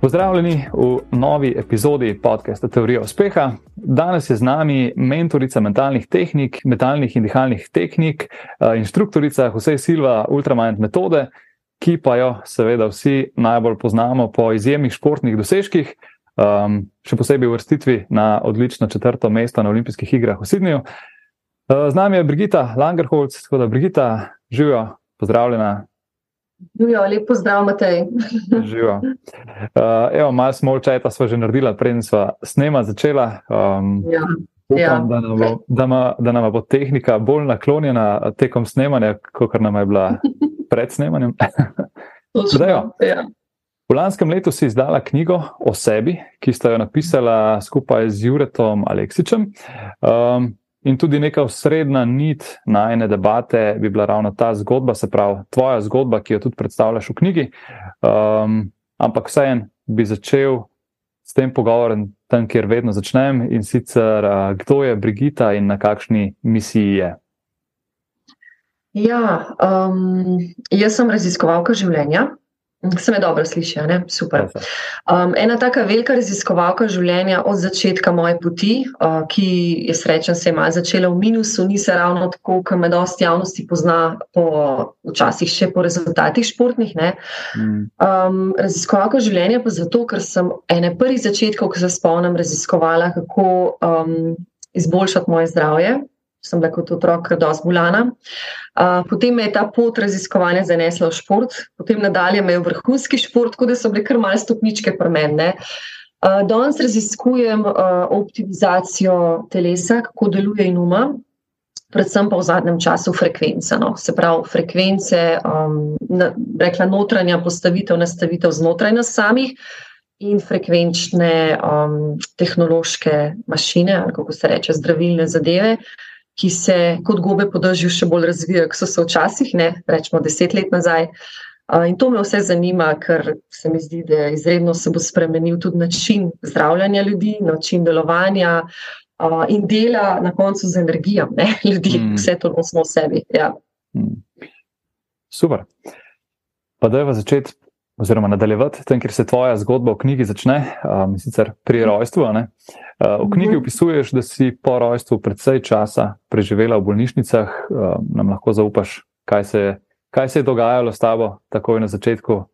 Pozdravljeni v novi epizodi podcasta Teorija uspeha. Danes je z nami mentorica mentalnih tehnik, mentalnih in dihalnih tehnik, eh, inštruktorica Jose Silva Ultramind metode, ki pa jo seveda vsi najbolj poznamo po izjemnih športnih dosežkih, um, še posebej v vrstitvi na odlično četrto mesto na olimpijskih igrah v Sydneyju. Eh, z nami je Brigita Langerholz, tako da Brigita, živijo, pozdravljena. Živijo, lepo zdrav, Matej. Živijo. Uh, evo, malo smo očeta, smo že naredila, preden smo snema začela. Um, Ja, upam, ja. da, nam bo, da, ma, da nam bo tehnika bolj naklonjena tekom snemanja, kot nam je bila pred snemanjem. Dajmo. ja. V lanskem letu si izdala knjigo o sebi, ki sta jo napisala skupaj z Juretom Aleksičem. Um, in tudi neka osrednja nit najne debate bi bila ravno ta zgodba, se pravi, tvoja zgodba, ki jo tudi predstavljaš v knjigi. Um, ampak vseeno bi začel s tem pogovorom, tam, kjer vedno začnem, in sicer, uh, kdo je Brigita in na kakšni misiji je. Ja, um, jaz sem raziskovalka življenja. Se me dobro sliši, ne? super. Um, ena taka velika raziskovalka življenja od začetka moje poti, uh, ki je srečen, se je malo začela v minusu, ni se ravno tako, kot me dosti javnosti pozna, po, včasih še po rezultatih športnih. Ne? Mm. Um, raziskovalka življenja pa zato, ker sem ene prvih začetkov, ko se spomnim, raziskovala, kako um, izboljšati moje zdravje. Sem bila kot otrok dosti bolana. Uh, potem me je ta pot raziskovanja zanesla v šport, potem nadalje me je v vrhunski šport, tako da so bile kar malce stopničke premenne. Uh, danes raziskujem uh, optimizacijo telesa, kako deluje in uma, predvsem pa v zadnjem času frekvence. No. Se pravi, frekvence, um, na, rekla notranja postavitev, nastavitev znotraj nas samih in frekvenčne um, tehnološke mašine, kako se reče, zdravilne zadeve ki se kot gobe po dežju še bolj razvijajo, kot so se včasih, ne rečemo deset let nazaj. In to me vse zanima, ker se mi zdi, da izredno se bo spremenil tudi način zdravljanja ljudi, način delovanja in dela na koncu z energijo ne, ljudi. Mm. Vse to nosimo v sebi. Ja. Mm. Super. Pa da je začeti, oziroma nadaljevati tam, kjer se tvoja zgodba v knjigi začne, um, sicer pri rojstvu. a ne. Uh, v knjigi Mhm. opisuješ, da si po rojstvu precej časa preživela v bolnišnicah. Uh, nam lahko zaupaš, kaj se, je, kaj se je dogajalo s tabo takoj na začetku.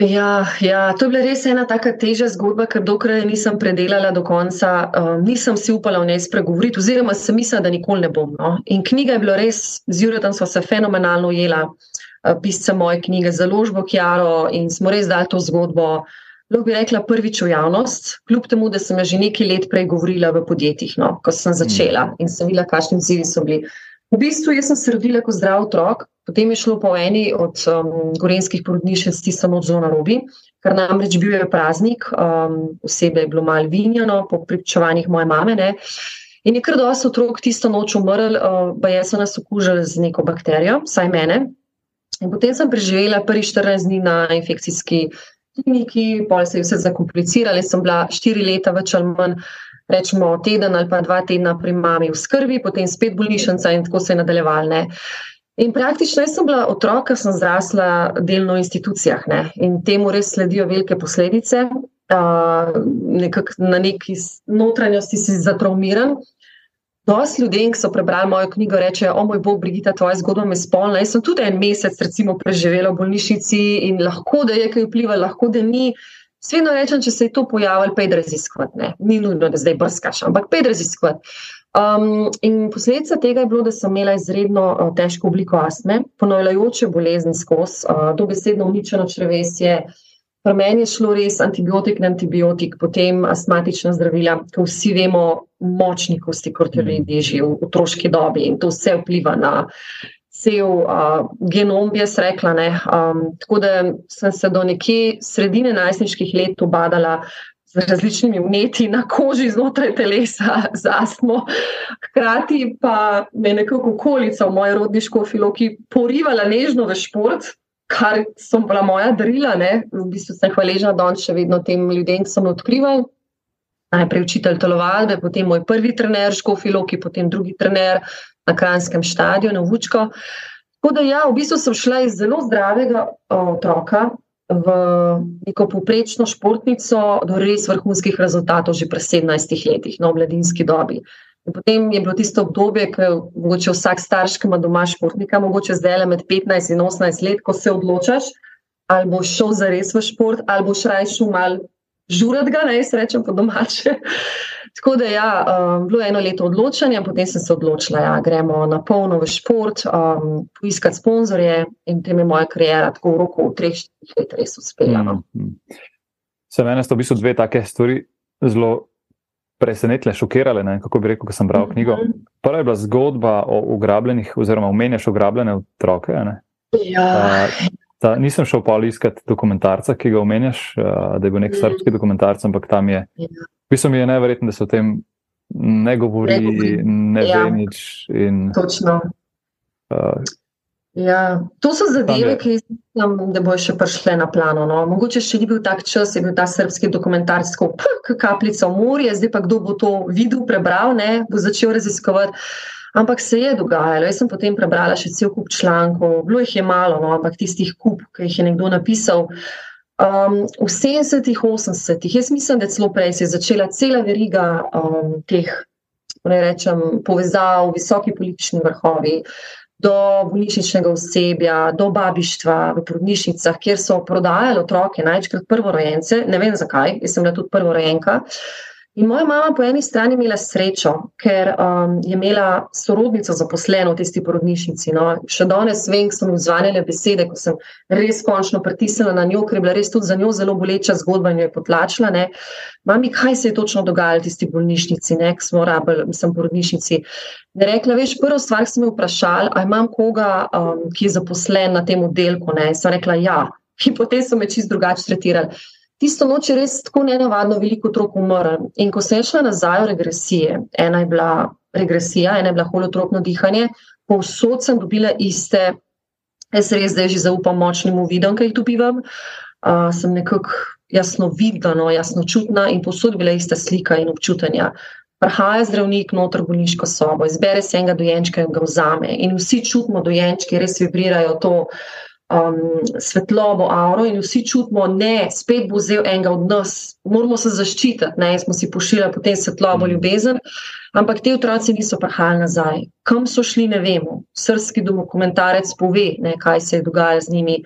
Ja, ja, to je bila res ena tako teža zgodba, ker dokler je nisem predelala do konca, um, nisem si upala v njej spregovoriti, oziroma sem mislila, da nikoli ne bom. No. In knjiga je bila res, z Juretom smo se fenomenalno ujela, uh, pisca moje knjige, založbo Kjaro in smo res dali to zgodbo. Lahko bi rekla prvič v javnost, kljub temu, da sem že nekaj let prej govorila v podjetjih, no, ko sem začela in sem videla, kakšni izzivi so bili. V bistvu jaz sem se rodila kot zdrav otrok, potem je šlo po eni od um, gorenskih porodnišnic tisto noč zelo narobi, ker namreč bil je praznik, um, osebe je bilo malo vinjeno, po pričevanjih moje mame. Ne. In je kar dosti otrok tisto noč umrl, uh, pa jaz sem nas okužila z neko bakterijo, vsaj mene. In potem sem preživela prvi 14 dni na infekcijski kliniki, pol se je vse zakompliciralo, sem bila štiri leta več ali manj rečemo teden ali pa dva tedna pri mami v skrbi, potem spet bolnišnica in tako se je nadaljevalo. In praktično jaz sem bila otrok, ker sem zrasla delno v institucijah ne? in temu res sledijo velike posledice. Uh, nekak, na neki notranjosti si zatraumiran. Dosti ljudem, ki so prebrali mojo knjigo, rečejo: O moj bog, Brigita, tvoja zgodba me spolna. Jaz sem tudi en mesec, recimo, preživela v bolnišnici in lahko da je kaj vplivalo, lahko da ni. Svedno rečem, če se je to pojavilo, pej raziskovati. Ne? Ni nujno, da zdaj brskaš, ampak pej raziskovati. Um, in posledica tega je bilo, da sem imela izredno uh, težko obliko astme, ponavljajoče bolezni skozi, uh, dobesedno uničeno črevesje. Pri meni je šlo res antibiotik na antibiotik, potem astmatična zdravila, ki vsi vemo, močni kostikortioidi že v otroški dobi in to vse vpliva na cel uh, genom, bi jaz rekla. ne. Um, tako da sem se do nekje sredine najstniških let obadala z različnimi vneti na koži znotraj telesa, z astmo. Hkrati pa me je nekako okolica v moji rodni škofiloki porivala nežno v šport. Kar so bila moja darila, ne? v bistvu sem hvaležna danes še vedno tem ljudem, ki so me odkrivali. Najprej učitelj telovadbe, potem moj prvi trener, Škofiloki, potem drugi trener na Kranjskem stadionu, Vučko. Tako da, ja, v bistvu sem šla iz zelo zdravega otroka, v neko poprečno športnico do res vrhunskih rezultatov že pri 17 letih, no, v mladinski dobi. In potem je bilo tisto obdobje, ko je vsak starš, ki ima doma športnika, mogoče zdaj le med 15 in 18 let, ko se odločaš, ali boš šel za res v šport, ali boš rajšel mal žurat ga, jaz rečem po domače. Tako da, ja, um, bilo je eno leto odločanja, potem sem se odločila, ja, gremo na polno v šport, um, poiskati sponzorje in tem je moja karijera tako v roku treh, štirih let res uspela. No. Mm -hmm. Se meni so v bistvu dve take stvari zelo presenetile, šokirale. Ne? Kako bi rekel, ko sem bral -hmm. knjigo. Prva je bila zgodba o ugrabljenih, oziroma omenjaš ugrabljene otroke. Ja. Uh, Ta, nisem šel pa iskati dokumentarca, ki ga omenjaš, da je bil nek mm. srpski dokumentarc, ampak tam je. Ja. Pismo mi je neverjetno, da se o tem ne govori, ne, govori. ne ja. ve nič. In, Točno. Uh, ja. To so zadeve, ki mislim, da bo še prišle na plano. No. Mogoče še ni bil tak čas, je bil ta srpski dokumentarc, kot kapljica v morje, zdaj pa kdo bo to videl, prebral, ne, bo začel raziskovati. Ampak se je dogajalo. Jaz sem potem prebrala še cel kup člankov, bilo jih je malo, no, ampak tistih kup, ki jih je nekdo napisal. Um, v 70-ih, 80-ih, jaz mislim, da celo prej se je začela cela veriga um, teh rečem, povezav, visoki politični vrhovi. Do bolnišničnega osebja, do babištva v porodnišnicah, kjer so prodajali otroke, največkrat prvorojence, ne vem zakaj, jaz sem bila tudi prvorojenka. Uh, In moja mama po eni strani imela srečo, ker um, je imela sorodnico zaposleno v tisti porodnišnici. No. Še danes vem, ko so mi zvanjale besede, ko sem res končno pritisnila na njo, ker je bila res tudi za njo zelo boleča zgodba in jo je potlačila. Ne. Mami, kaj se je točno dogajalo v tisti bolnišnici, ne, ko smo rabili, mislim, porodnišnici. Ne rekla, veš, prvo stvar sem me vprašala, ali imam koga, um, ki je zaposlen na tem oddelku. Ne. Sem rekla, ja. In potem so me čist drugače tretirali tisto noč je res tako nenavadno veliko otrok umrlo. In ko sem šla nazaj v regresije, ena je bila regresija, ena je bila holotropno dihanje, povsod sem dobila iste, jaz res zdaj že zaupam močnim uvidom, ki jih dobivam. Uh, sem nekako jasno vidna, no, jasno čutna in povsod bila ista slika in občutanja. Prihaja zdravnik noter v bolniško sobo, izbere se enega dojenčka in ga vzame. In vsi čutimo dojenčke, res vibrirajo to, um, svetlobo, auro in vsi čutimo, da spet bo vzel enega od nas, moramo se zaščititi, ne smo si pošiljali potem svetlobo, mm. ljubezen. Ampak te otroci niso prihajali nazaj. Kam so šli, ne vemo. Srski dokumentarec pove, ne, kaj se je dogajalo z njimi.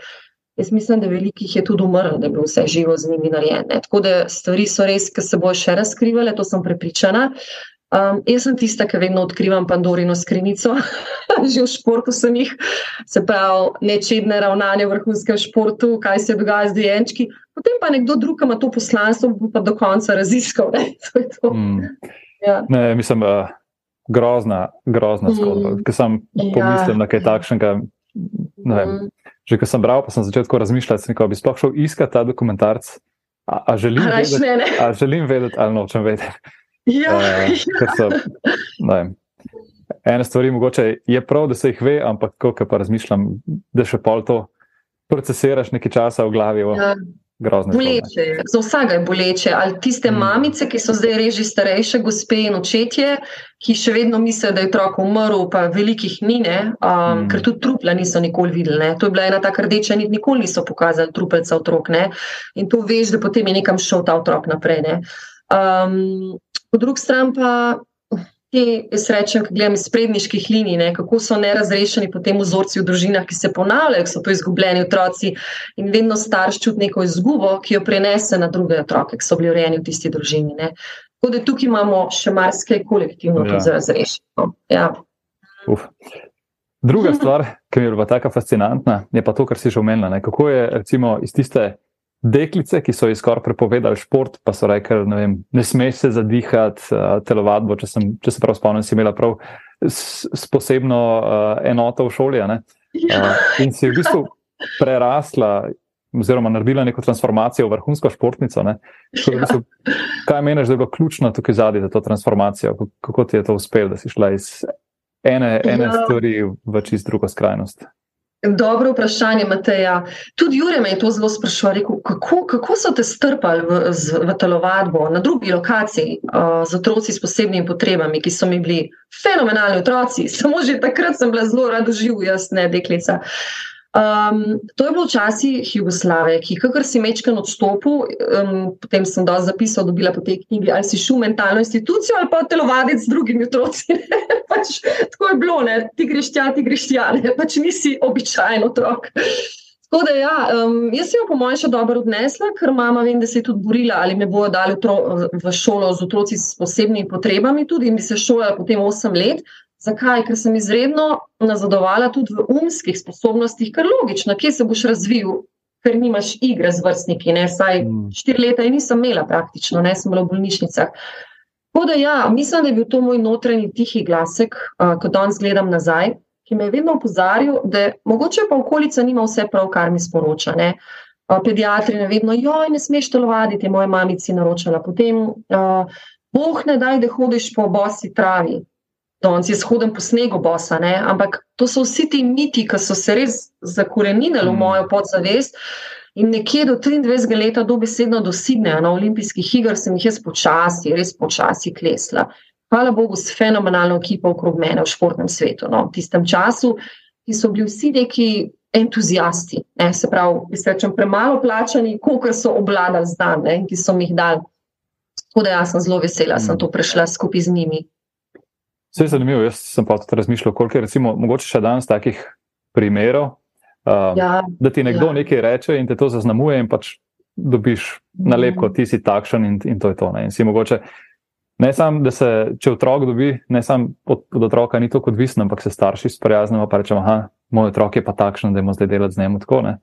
Jaz mislim, da velikih je tudi umrlo, da je bilo vse živo z njimi narejeno. Tako da stvari so res, ki se bojo še razkrivale, to sem prepričana. Um, jaz sem tista, ki vedno odkrivam Pandorino skrinjico, že v športu sem jih, se pravi, nečedne ravnanje v vrhunskem športu, kaj se dogaja z dojenčki. Potem pa nekdo drug ima to poslanstvo, pa do konca raziskal. Ne, to to. Mm. Ja. ne mislim, uh, grozna, grozna mm. zgodba. Ker sem ja. pomislil na kaj takšnega. Mm. Že ko sem bral, pa sem začel razmišljati, da bi sploh šel iskat ta dokumentarc. A, a, želim, a, vedeti, ne, ne. a želim vedeti, ali nočem vedeti. Ja, uh, so, ene stvari mogoče je prav, da se jih ve, ampak ko pa razmišljam, da še pol to procesiraš nekaj časa v glavi. Ja. Boleče je, za vsega je boleče. Ali tiste mm. mamice, ki so zdaj reži starejše, gospe in očetje, ki še vedno mislijo, da je otrok umrl, pa velikih ni, um, mm. ker tudi trupla niso nikoli videli. Ne. To je bila ena taka rdeča nit, nikoli niso pokazali trupelca otrok. Ne. In to veš, da potem je nekam šel ta otrok naprej. Um, po drugi strani pa te, jaz rečem, ki gledam iz predniških linij, ne, kako so nerazrešeni potem vzorci v družinah, ki se ponavljajo, so to izgubljeni otroci in vedno starš čuti neko izgubo, ki jo prenese na druge otroke, ki so bili urejeni v tisti družini. Ne. Tako da tukaj imamo še marsikaj kolektivno ja. za razrešitev. Ja. Druga stvar, ki mi je bila tako fascinantna, je pa to, kar si že omenila. Kako je recimo iz tiste deklice, ki so ji skoraj prepovedali šport, pa so rekli, ne, vem, ne smeš se zadihati, uh, telovadbo. Če, sem, če se prav spomnim, si imela prav s, s posebno uh, enoto v šoli. Uh, in si v bistvu prerasla. Oziroma, naredila neko transformacijo v vrhunsko športnico. V bistvu, kaj meniš, da je bilo ključno tukaj zadnji za to transformacijo? Kako ti je to uspelo, da si šla iz ene, ene ja. stvari v čist drugo skrajnost? Dobro vprašanje, Mateja. Tudi Jure me je to zelo sprašval, rekel, kako, kako so te strpali v, v telovadbo na drugi lokaciji uh, z otroci s posebnimi potrebami, ki so mi bili fenomenalni otroci. Samo že takrat sem bila zelo rada živ, jaz ne deklica. Um, to je bilo včasih Jugoslavije, ki, kakor si mečken odstopil, um, potem sem dosti zapisal, dobila po tej knjigi, ali si šel v mentalno institucijo ali pa telovaditi z drugimi otroci. pač, tako je bilo, ne? ti greš tja, ti greš tja, ne? pač nisi običajen otrok. Tako da, ja, um, jaz sem jo po mojem še dobro odnesla, ker mama vem, da se je tudi borila, ali me bojo dali v šolo z otroci s posebnimi potrebami, tudi in bi se šolala potem 8 let. Zakaj? Ker sem izredno nazadovala tudi v umskih sposobnostih, ker logično, kje se boš razvil, ker nimaš igre z vrstniki. Ne? Saj mm. štiri leta in nisem imela praktično, ne sem bila v bolnišnicah. Tako da ja, mislim, da je bil to moj notranji tihi glasek, uh, ko danes gledam nazaj, ki me je vedno opozarjal, da mogoče pa okolica nima vse prav, kar mi sporoča. Ne? Uh, pediatri ne vedno, joj, ne smeš telovaditi, moja mamica je naročala. Potem, uh, boh ne daj, da hodiš po bosi travi danes jaz hodim po snegu, bosa, ne? ampak to so vsi ti miti, ki so se res zakorenili v mm. mojo podzavest. In nekje do 23 let, dobesedno do Sidneja na olimpijskih igrah, sem jih jaz počasi, res počasi klesla. Hvala Bogu, s fenomenalno ekipo okrog mene v športnem svetu. No, v tistem času, ki so bili vsi neki entuzijasti, ne, se pravi, rečem, premalo plačani, koliko so obladali zdaj in ki so mi jih dali. Tako da jaz sem zelo vesela, da sem mm. to prešla skupaj z njimi. Vse je zanimivo. Jaz sem pa tudi razmišljal, koliko je recimo, mogoče še danes takih primerov, um, ja, da ti nekdo ja. nekaj reče in te to zaznamuje, in pač dobiš nalepko, ti si takšen in, in to je to. Ne, mogoče, ne samo, da se če otrok dobi, ne samo od, od otroka ni to odvisno, ampak se starši sprijaznimo in rečemo, da moj otrok je pa takšen, da je zdaj delati z njim tako. Ne.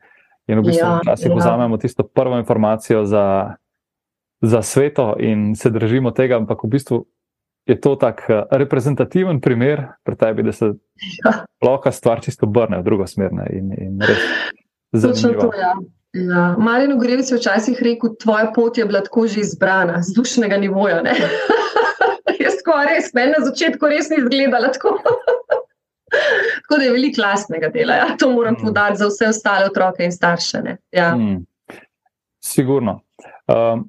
In v bistvu ja, včasih ja. vzamemo tisto prvo informacijo za, za sveto in se držimo tega, ampak v bistvu je to tak eh, reprezentativen primer pri tebi, da se ja. lahko stvar čisto obrne v drugo smer. In, in Točno to, ja. Ja. Marino Grevic je včasih rekel, tvoja pot je bila tako že izbrana, z dušnega nivoja. Jaz tako res, meni na začetku res ni izgledala tako. tako da je veliko lastnega dela. Ja. To moram mm. podati za vse ostale otroke in starše. Ja. Mm. Sigurno. Um,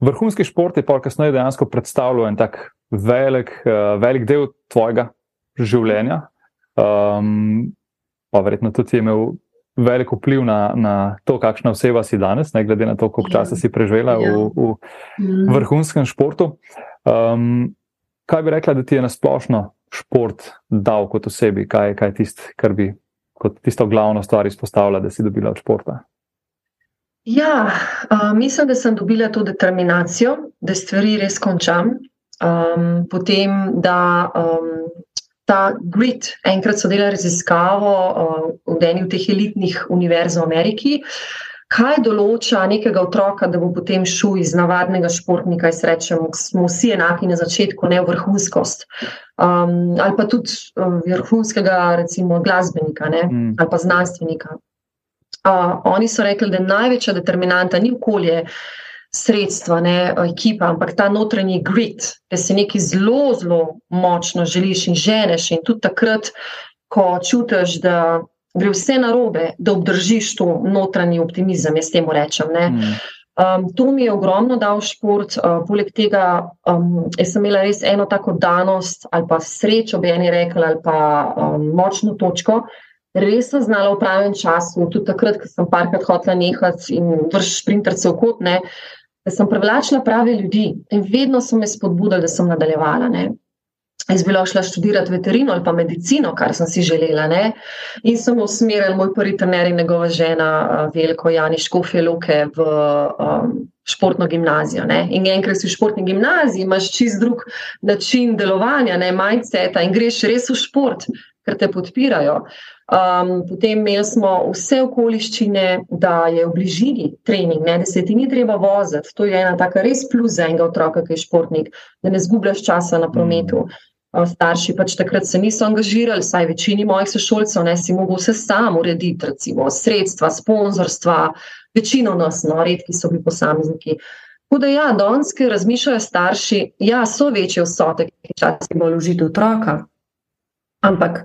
vrhunski šport je pa kasneje dejansko predstavljal en tak velik, uh, velik del tvojega življenja. Um, pa verjetno tudi imel velik vpliv na, na to, kakšna oseba si danes, ne glede na to, koliko časa si preživela v, ja. v mm. vrhunskem športu. Um, kaj bi rekla, da ti je nasplošno šport dal kot osebi, kaj, kaj je tisto, kar bi kot tisto glavno stvar izpostavila, da si dobila od športa? Ja, uh, mislim, da sem dobila to determinacijo, da stvari res končam, Um, potem, da um, ta grid, enkrat so delali raziskavo uh, v eni od teh elitnih univerz v Ameriki, kaj določa nekega otroka, da bo potem šel iz navadnega športnika, jaz rečem, smo vsi enaki na začetku, ne vrhunskost. Um, ali pa tudi um, vrhunskega, recimo, glasbenika ne, mm. ali pa znanstvenika. Uh, oni so rekli, da največja determinanta ni okolje, sredstva, ne ekipa, ampak ta notranji grid, da si nekaj zelo, zelo močno želiš in ženeš. In tudi takrat, ko čutiš, da gre vse narobe, da obdržiš to notranji optimizem, jaz temu rečem. Mm. Um, to mi je ogromno dal šport, uh, poleg tega um, sem imela res eno tako danost ali pa srečo, bi eni rekli, ali pa um, močno točko. Res sem znala v pravem času, tudi takrat, ko sem parkrat hotela nehati in vršiti sprinterce v kot, ne, uh, da sem privlačila prave ljudi in vedno so me spodbudili, da sem nadaljevala. Ne. Jaz bi lahko šla študirati veterino ali pa medicino, kar sem si želela. Ne. In sem usmerila moj prvi trener in njegova žena, veliko Jani Škofjeluke, v um, športno gimnazijo. Ne. In enkrat si v športni gimnaziji, imaš čist drug način delovanja, ne mindset in greš res v šport, ker te podpirajo. Um, potem imeli smo vse okoliščine, da je v bližini trening, ne, da se ti ni treba voziti. To je ena taka res plus za enega otroka, ki je športnik, da ne zgubljaš časa na prometu. Uh, starši pač takrat se niso angažirali, saj večini mojih sošolcev ne si mogel vse sam urediti, recimo sredstva, sponzorstva, večino nas, no, redki so bili posamezniki. Tako da ja, donski razmišljajo starši, ja, so večje vsote, ki časi bolj užiti otroka, ampak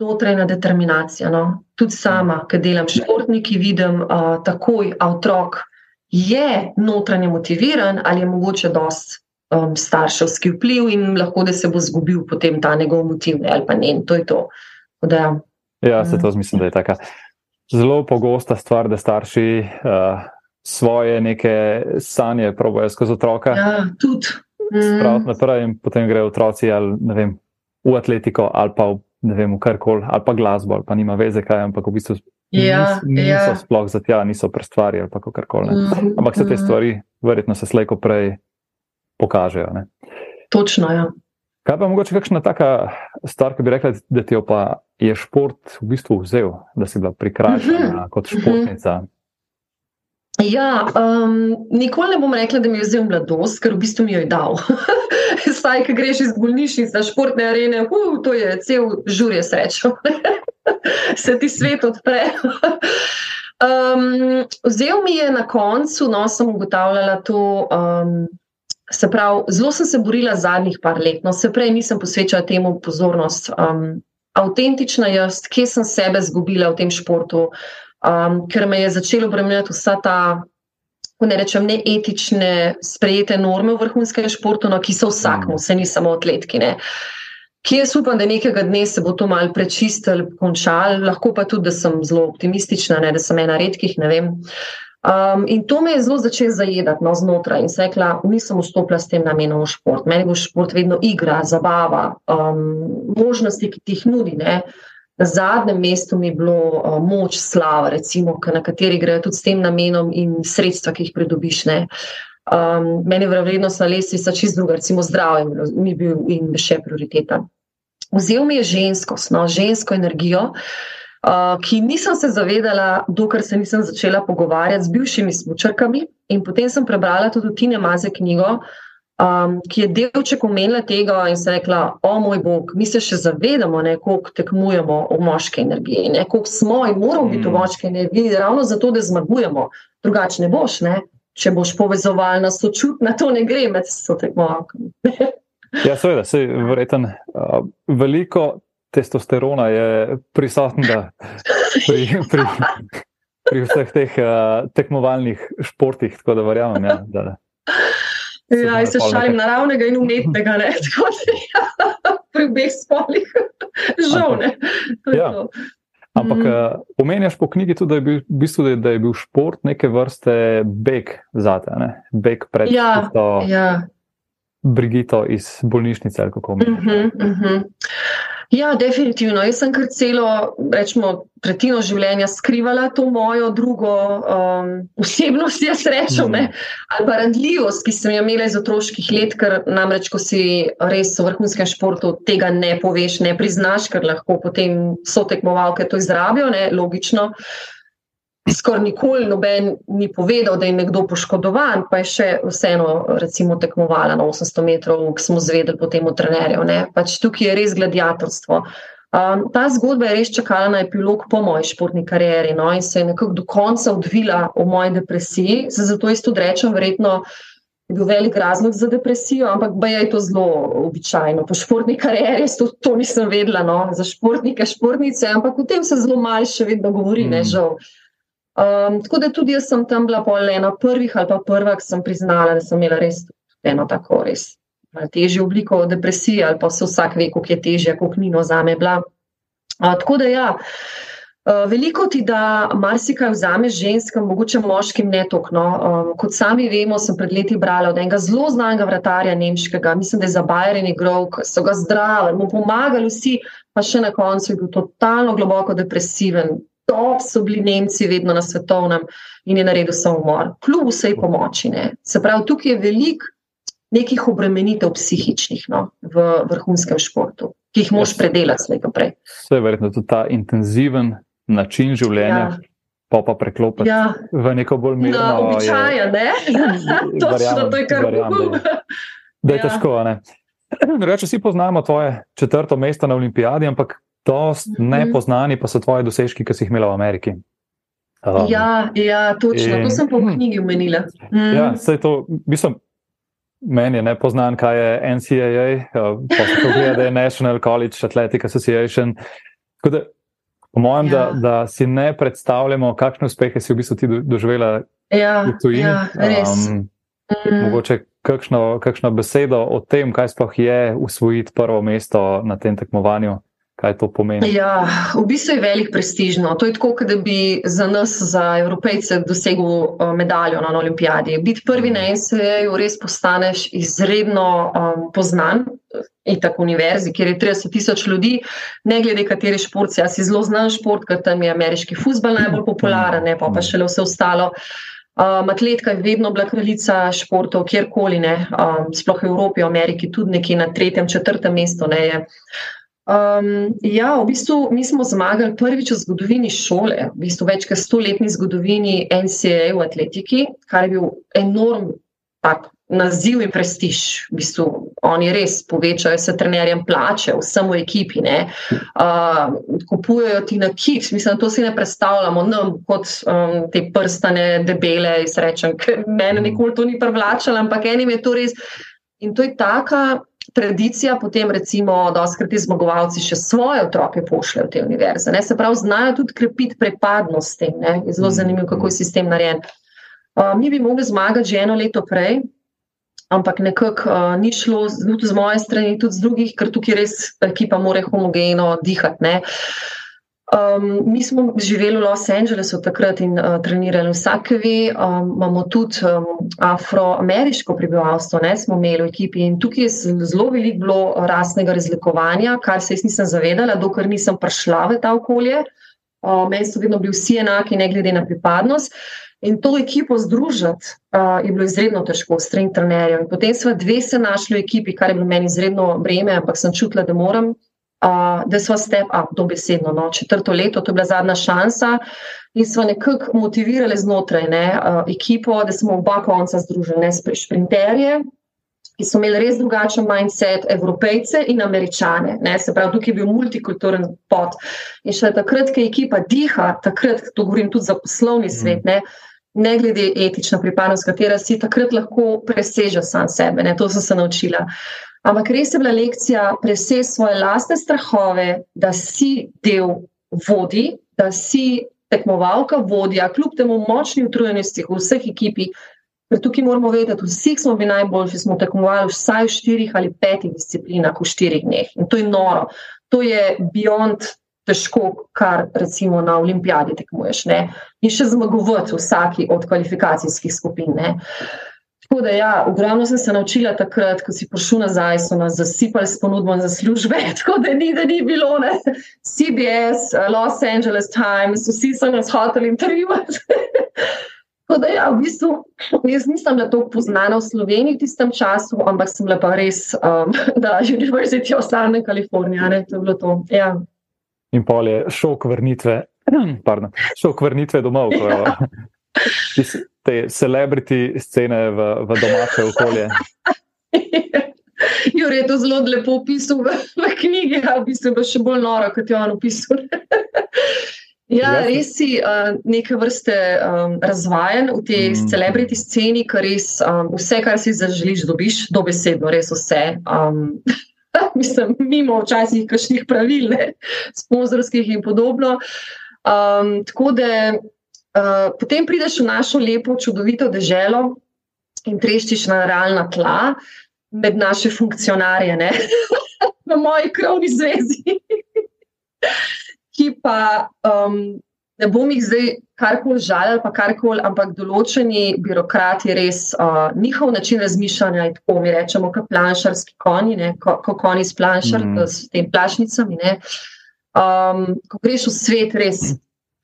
notranja determinacija. No? Tudi sama, ki delam športniki, vidim uh, takoj, da otrok je notranje motiviran ali je mogoče dost um, starševski vpliv in lahko da se bo zgubil potem ta njegov motiv ali pa ne. To je to. Da, ja, se to mislim, da je tako zelo pogosta stvar, da starši uh, svoje neke sanje probojajo skozi otroka. Ja, tudi. Spraviti naprej in potem grejo otroci ali, vem, v atletiko ali pa v, vem, v karkoli, ali pa glasbo, ali pa nima veze kaj, ampak v bistvu ja, niso ja. sploh za tja, niso prestvari ali pa karkoli. Mhm, Ampak se te mhm. stvari verjetno se slejko prej pokažejo. Ne? Točno, ja. Kaj pa mogoče kakšna taka stvar, ki bi rekla, da ti jo pa je šport v bistvu vzel, da si bila prikrajšana kot športnica? Ja, um, nikoli ne bom rekla, da mi je vzel mladost, ker v bistvu mi jo je dal. Saj, ki greš iz bolnišnice, športne arene, uh, to je cel žurje srečo. Se ti svet odpre. um, vzel mi je na koncu, no, sem ugotavljala to. Um, Se pravi, zelo sem se borila zadnjih par let, no se prej nisem posvečala temu pozornost. Um, avtentična jaz, kje sem sebe izgubila v tem športu, um, ker me je začelo bremeniti vsa ta, ne rečem, neetične, sprejete norme v vrhunskem športu, no, ki so vsakmu, se ni samo atletki. Ne. Kje jaz upam, da nekega dne se bo to mal prečistil, končal, lahko pa tudi, da sem zelo optimistična, ne, da sem ena redkih. Um, in to me je zelo začelo zajedati no, znotraj. In se rekla, nisem vstopila s tem namenom v šport. Meni bo šport vedno igra, zabava, um, možnosti, ki ti jih nudi. Ne. Na zadnjem mestu mi je bilo uh, moč, slava, recimo, na kateri grejo tudi s tem namenom in sredstva, ki jih pridobiš. Um, meni je vrednost na lestvici čist druga, recimo zdravje mi je bil in še prioriteta. Vzel mi je ženskost, no, žensko energijo. Uh, ki nisem se zavedala, dokler se nisem začela pogovarjati z bivšimi smočarkami. In potem sem prebrala tudi Tine Maze knjigo, um, ki je delček omenila tega in se rekla: O moj bog, mi se še zavedamo, koliko tekmujemo v moški energiji, koliko smo in moramo biti v moški energiji, ravno zato, da zmagujemo. Drugače ne boš, ne? če boš povezovalna, sočutna, to ne gre med so tekmovalkami. ja, seveda, se verjetno uh, veliko testosterona je prisotna pri, pri, pri vseh teh uh, tekmovalnih športih. Tako da verjamem, ja, da. Ja, se šalim naravnega in umetnega, ne? tako da ja, pri obeh spolih, žal ne. Ja. Ampak mm. omenjaš po knjigi tudi, da je bil, v bistvu, da je bil šport neke vrste beg za te, ne? beg pred ja, tisto ja. Brigito iz bolnišnice. Uh -huh, uh -huh. Ja, definitivno. Jaz sem kar celo, rečemo, tretjino življenja skrivala to mojo drugo um, osebnost, jaz rečem, mm. ali pa randljivost, ki sem jo imela iz otroških let, ker namreč, ko si res v vrhunskem športu, tega ne poveš, ne priznaš, ker lahko potem so tekmovalke to izrabijo, ne, logično. Skoraj nikoli noben ni povedal, da je nekdo poškodovan, pa je še vseeno, recimo, tekmovala na 800 metrov, ki smo zvedeli potem od trenerjev. Pač tukaj je res gladiatorstvo. Um, ta zgodba je res čakala na epilog po moji športni karieri no, in se je nekako do konca odvila v moji depresiji. Se zato jaz tudi rečem, verjetno je bil velik razlog za depresijo, ampak baj je to zelo običajno. Po športni karieri to, to nisem vedela, no, za športnike, športnice, ampak o tem se zelo malo še vedno govori, mm. ne žal. Um, tako da tudi jaz sem tam bila ena prvih ali pa prva, ki sem priznala, da sem imela res eno tako res težjo obliko depresije ali pa se vsak ve, koliko je težje, koliko nino za me bila. Uh, tako da ja. Veliko ti da marsikaj vzameš ženskam, mogoče moškim ne tokno. Um, kot sami vemo, sem pred leti brala od enega zelo znanega vratarja nemškega, mislim, da je za Bajeren igral, so ga zdravili, mu pomagali vsi, pa še na koncu je bil totalno globoko depresiven, top so bili Nemci vedno na svetovnem in je naredil samomor, kljub vsej pomoči. Ne. Se pravi, tukaj je veliko nekih obremenitev psihičnih no, v vrhunskem športu, ki jih moš predelati slej naprej. Vse je verjetno tudi ta intenziven način življenja. Ja. Pa pa preklopiti ja. v neko bolj mirno. No, običaja, ne? Točno, to je kar verjamem. Da je ja. težko, ne? Reče, vsi poznamo tvoje četrto mesto na olimpijadi, ampak dost mhm. nepoznani pa so tvoji dosežki, ki si jih imela v Ameriki. Um, ja, ja, točno, in, to sem po knjigi omenila. Mm. Ja, sej to, mislim, meni je nepoznan, kaj je NCAA, uh, pa se to gleda, da je National College Athletic Association. Da, po mojem, ja. da, da si ne predstavljamo, kakšne uspehe si v bistvu ti doživela ja, v tujini. Ja, res. Um, mm. Mogoče kakšno, kakšno besedo o tem, kaj sploh je usvojiti prvo mesto na tem tekmovanju kaj to pomeni? Ja, v bistvu je velik prestižno. To je tako, da bi za nas, za evropejce, dosegel uh, medaljo na olimpijadi. Biti prvi na NCA-ju res postaneš izredno um, poznan. In tako univerzi, kjer je 30 tisoč ljudi, ne glede kateri šport, jaz si zelo znam šport, ker tam je ameriški futbol najbolj popularen, pa, pa še le vse ostalo. Um, atletka je vedno bila kraljica športov, kjerkoli, ne, um, sploh v Evropi, v Ameriki, tudi nekje na tretjem, četrtem mestu. Ne, Um, ja, v bistvu mi smo zmagali prvič v zgodovini šole, v bistvu več kot stoletni zgodovini NCAA v atletiki, kar je bil enorm tak, naziv in prestiž. V bistvu oni res povečajo se trenerjem plače, vsem v ekipi, uh, kupujejo ti na kips. Mislim, to si ne predstavljamo, nam kot um, te prstane, debele, izrečem, ker mene nikoli to ni privlačalo, ampak enim je to res. In to je taka tradicija, potem recimo, da skrati zmagovalci še svoje otroke pošljajo v te univerze. Ne? Se pravi, znajo tudi krepiti prepadnost tem. Ne? Je zelo zanimivo, kako je sistem narejen. Uh, mi bi mogli zmagati že eno leto prej, ampak nekako uh, ni šlo, tudi z moje strani, tudi z drugih, ker tukaj res ekipa mora homogeno dihati. Um, mi smo živeli v Los Angelesu takrat in uh, trenirali vsake ve. Um, imamo tudi um, afroameriško prebivalstvo, ne smo imeli v ekipi in tukaj je zelo veliko bilo rasnega razlikovanja, kar se jaz nisem zavedala, dokler nisem prišla v ta okolje. Uh, meni so vedno bili vsi enaki, ne glede na pripadnost. In to ekipo združiti uh, je bilo izredno težko, streng trenerjev. Potem smo dve se našli v ekipi, kar je bilo meni izredno breme, ampak sem čutila, da moram uh, da smo step up, dobesedno, no, četrto leto, to je bila zadnja šansa. In smo nekako motivirali znotraj ne, uh, ekipo, da smo oba konca združili, ne sprinterje. Ki so imeli res drugačen mindset, evropejce in američane. Ne, se pravi, tukaj je bil multikulturen pot. In še takrat, ko ekipa diha, takrat, to govorim tudi za poslovni mhm. svet, ne, ne glede etična pripadnost, katera si takrat lahko preseže sam sebe. Ne, to sem se naučila. Ampak res je bila lekcija presesti svoje lastne strahove, da si del vodi, da si tekmovalka, vodja, kljub temu močni utrujenosti v vseh ekipi. Ker tukaj moramo vedeti, vsi smo bili najboljši, smo tekmovali vsaj v štirih ali petih disciplinah v štirih dneh. In to je noro. To je beyond težko, kar recimo na olimpijadi tekmuješ. Ne? In še zmagovati v vsaki od kvalifikacijskih skupin. Ne? Tako da, ja, ogromno sem se naučila takrat, ko si prišel nazaj, so nas zasipali s ponudbo za službe. Tako da ni, da ni bilo ne. CBS, Los Angeles Times, vsi so nas hoteli intervjuvati. Tako da, ja, v bistvu, jaz nisem bila tako poznana v Sloveniji v tistem času, ampak sem bila pa res, um, da University of Southern California, ne, to je bilo to. Ja. In pol je šok vrnitve, pardon, šok vrnitve domov. Ja te celebrity scene v, v domače okolje. Jure je to zelo lepo opisal v, v knjigi, a v bistvu je še bolj noro, kot je on opisal. Ja, res si uh, neke vrste um, razvajen v tej mm. celebrity sceni, ker res um, vse, kar si zaželiš, dobiš, dobesedno, res vse. Um, mislim, mimo včasih kakšnih pravil, ne, sponzorskih in podobno. Um, tako da Eh, potem prideš v našo lepo, čudovito deželo in treščiš na realna tla med naše funkcionarje, ne? na moji krovni zvezi. Ki pa um, ne bom jih zdaj karkoli žalil, pa karkoli, ampak določeni birokrati res uh, njihov način razmišljanja je tako, mi rečemo, kot planšarski konji, ne? ko, ko konji s, planšar, mm. s tem plašnicami. Um, ko greš v svet, res.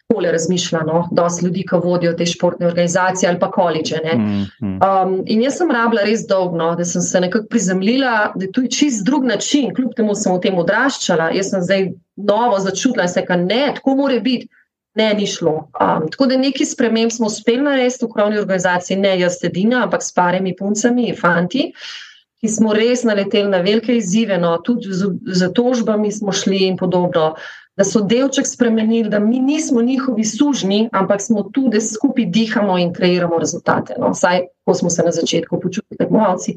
Takole razmišlja, no, dosti ljudi, ki vodijo te športne organizacije ali pa količe. Mm, mm. um, in jaz sem rabila res dolgo, da sem se nekako prizemljila, da je to čist drug način, kljub temu sem v tem odraščala. Jaz sem zdaj novo začutila in se rekla, ne, tako more biti. Ne, ni šlo. Um, tako da neki sprememb smo uspeli narediti v krovni organizaciji, ne jaz edina, ampak s parimi puncami fanti, ki smo res naleteli na velike izzive, no, tudi z, z tožbami smo šli in podobno da so delček spremenili, da mi nismo njihovi sužni, ampak smo tu, da skupaj dihamo in kreiramo rezultate. No? Vsaj, ko smo se na začetku počutili, tekmovalci.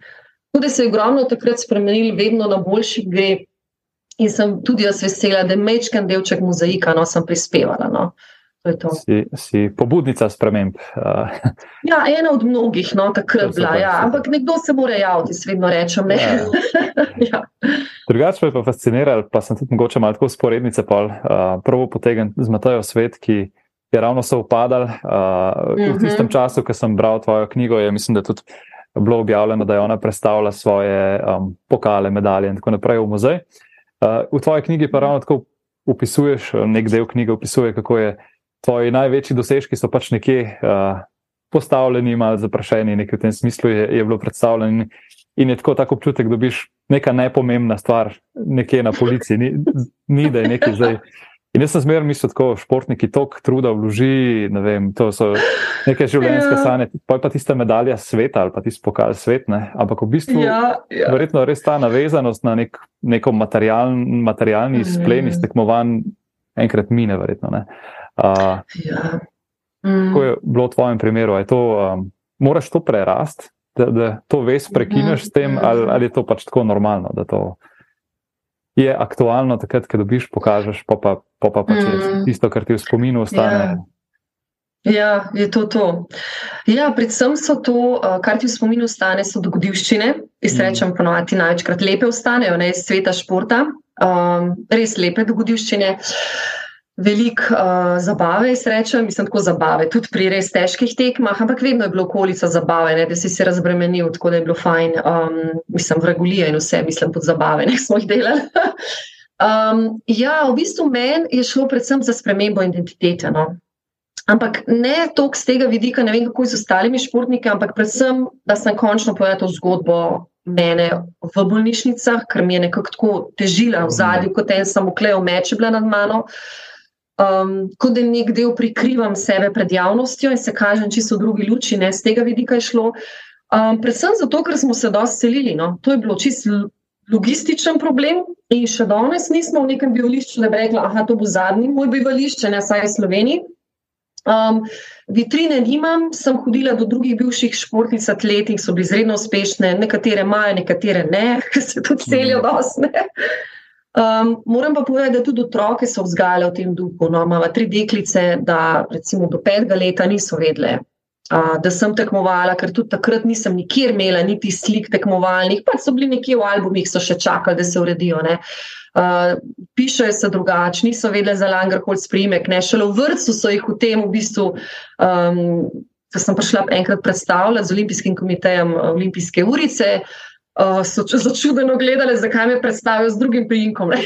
Tudi se je ogromno takrat spremenili, vedno na boljši gre. In sem tudi jaz vesela, da je mečken delček mozaika, no, sem prispevala. No. Si, si pobudnica sprememb. ja, ena od mnogih, no, takrat bila. Ja. Ampak nekdo se mora javiti, svedno rečem. Ja. ja. Drugače me pa fasciniralo, pa sem tudi mogoče malo tako sporednice. Pol, uh, prvo potegnem z Matajo svet, ki je ravno se upadal. Uh. V tistem mhm. času, ko sem bral tvojo knjigo, je mislim, da tudi bilo objavljeno, da je ona predstavila svoje um, pokale, medalje in tako naprej v muzej. Uh, v tvoji knjigi pa ravno tako opisuješ, nek del knjige opisuje, kako je tvoji največji dosežki so pač nekje uh, postavljeni, malo zaprašeni, nekaj v tem smislu je, je bilo predstavljeno. In je tako tak občutek, da dobiš neka nepomembna stvar nekje na policiji, ni, ni da je nekaj zdaj. In jaz sem zmeraj mislil, da športniki toliko truda vloži, ne vem, to so neke življenjske ja. sanje, pa je pa tista medalja sveta ali pa tisti pokal svet. Ne? Ampak v bistvu ja, ja. verjetno res ta navezanost na nek, neko materialni, materialni mm. splen iz tekmovanj enkrat mine, verjetno. Ne? Uh, ja. mm. Kako je bilo v tvojem primeru? To, um, moraš to prerast, da, da to veš, prekineš s tem, ali, ali je to pač tako normalno, da to je aktualno, takrat, ko dobiš, pokažeš, pa pa, pa, pa pač mm. tisto, kar ti v spominu ostane. Ja. ja, je to to. Ja, predvsem so to, kar ti v spominu ostane, so dogodivščine. Jaz mm. rečem, ponovadi največkrat lepe ostanejo, ne iz sveta športa. Um, res lepe dogodivščine. Uh, veliko uh, zabave, srečam, mislim, tako zabave, tudi pri res težkih tekmah, ampak vedno je bilo okolica zabave, ne, da si se razbremenil, tako da je bilo fajn, um, mislim, vragulije in vse, mislim, pod zabave, ne smo jih delali. um, ja, v bistvu meni je šlo predvsem za spremembo identitete. No. Ampak ne toliko z tega vidika, ne vem kako z ostalimi športniki, ampak predvsem, da sem končno povedal to zgodbo mene v bolnišnicah, ker mi je nekako tako težila v zadju, kot en samo klejo meče bila nad mano. Uh, um, kot da nek del prikrivam sebe pred javnostjo in se kažem čisto v drugi luči, ne z tega vidika je šlo. Um, predvsem zato, ker smo se dosti selili. No. To je bilo čisto logističen problem in še danes nismo v nekem bivališču, da bi rekla, da to bo zadnji moj bivališče, ne saj v Sloveniji. Um, vitrine nimam, sem hodila do drugih bivših športnic, atletih, so bili izredno uspešne, nekatere imajo, nekatere ne, ker se tudi celijo mhm. dosne. Um, moram pa povedati, da tudi otroke so vzgajale v tem duhu. No, Imamo tri deklice, da recimo do petega leta niso vedle, uh, da sem tekmovala, ker tudi takrat nisem nikjer imela niti slik tekmovalnih, pa so bili nekje v albumih, so še čakali, da se uredijo. Uh, pišejo se drugače, niso vedele za Langerholz primek, ne šele v vrtu so jih v tem v bistvu. Um, Ko sem prišla enkrat predstavljati z Olimpijskim komitejem Olimpijske urice, uh, uh, so začudeno gledali, zakaj me predstavijo z drugim prijimkom.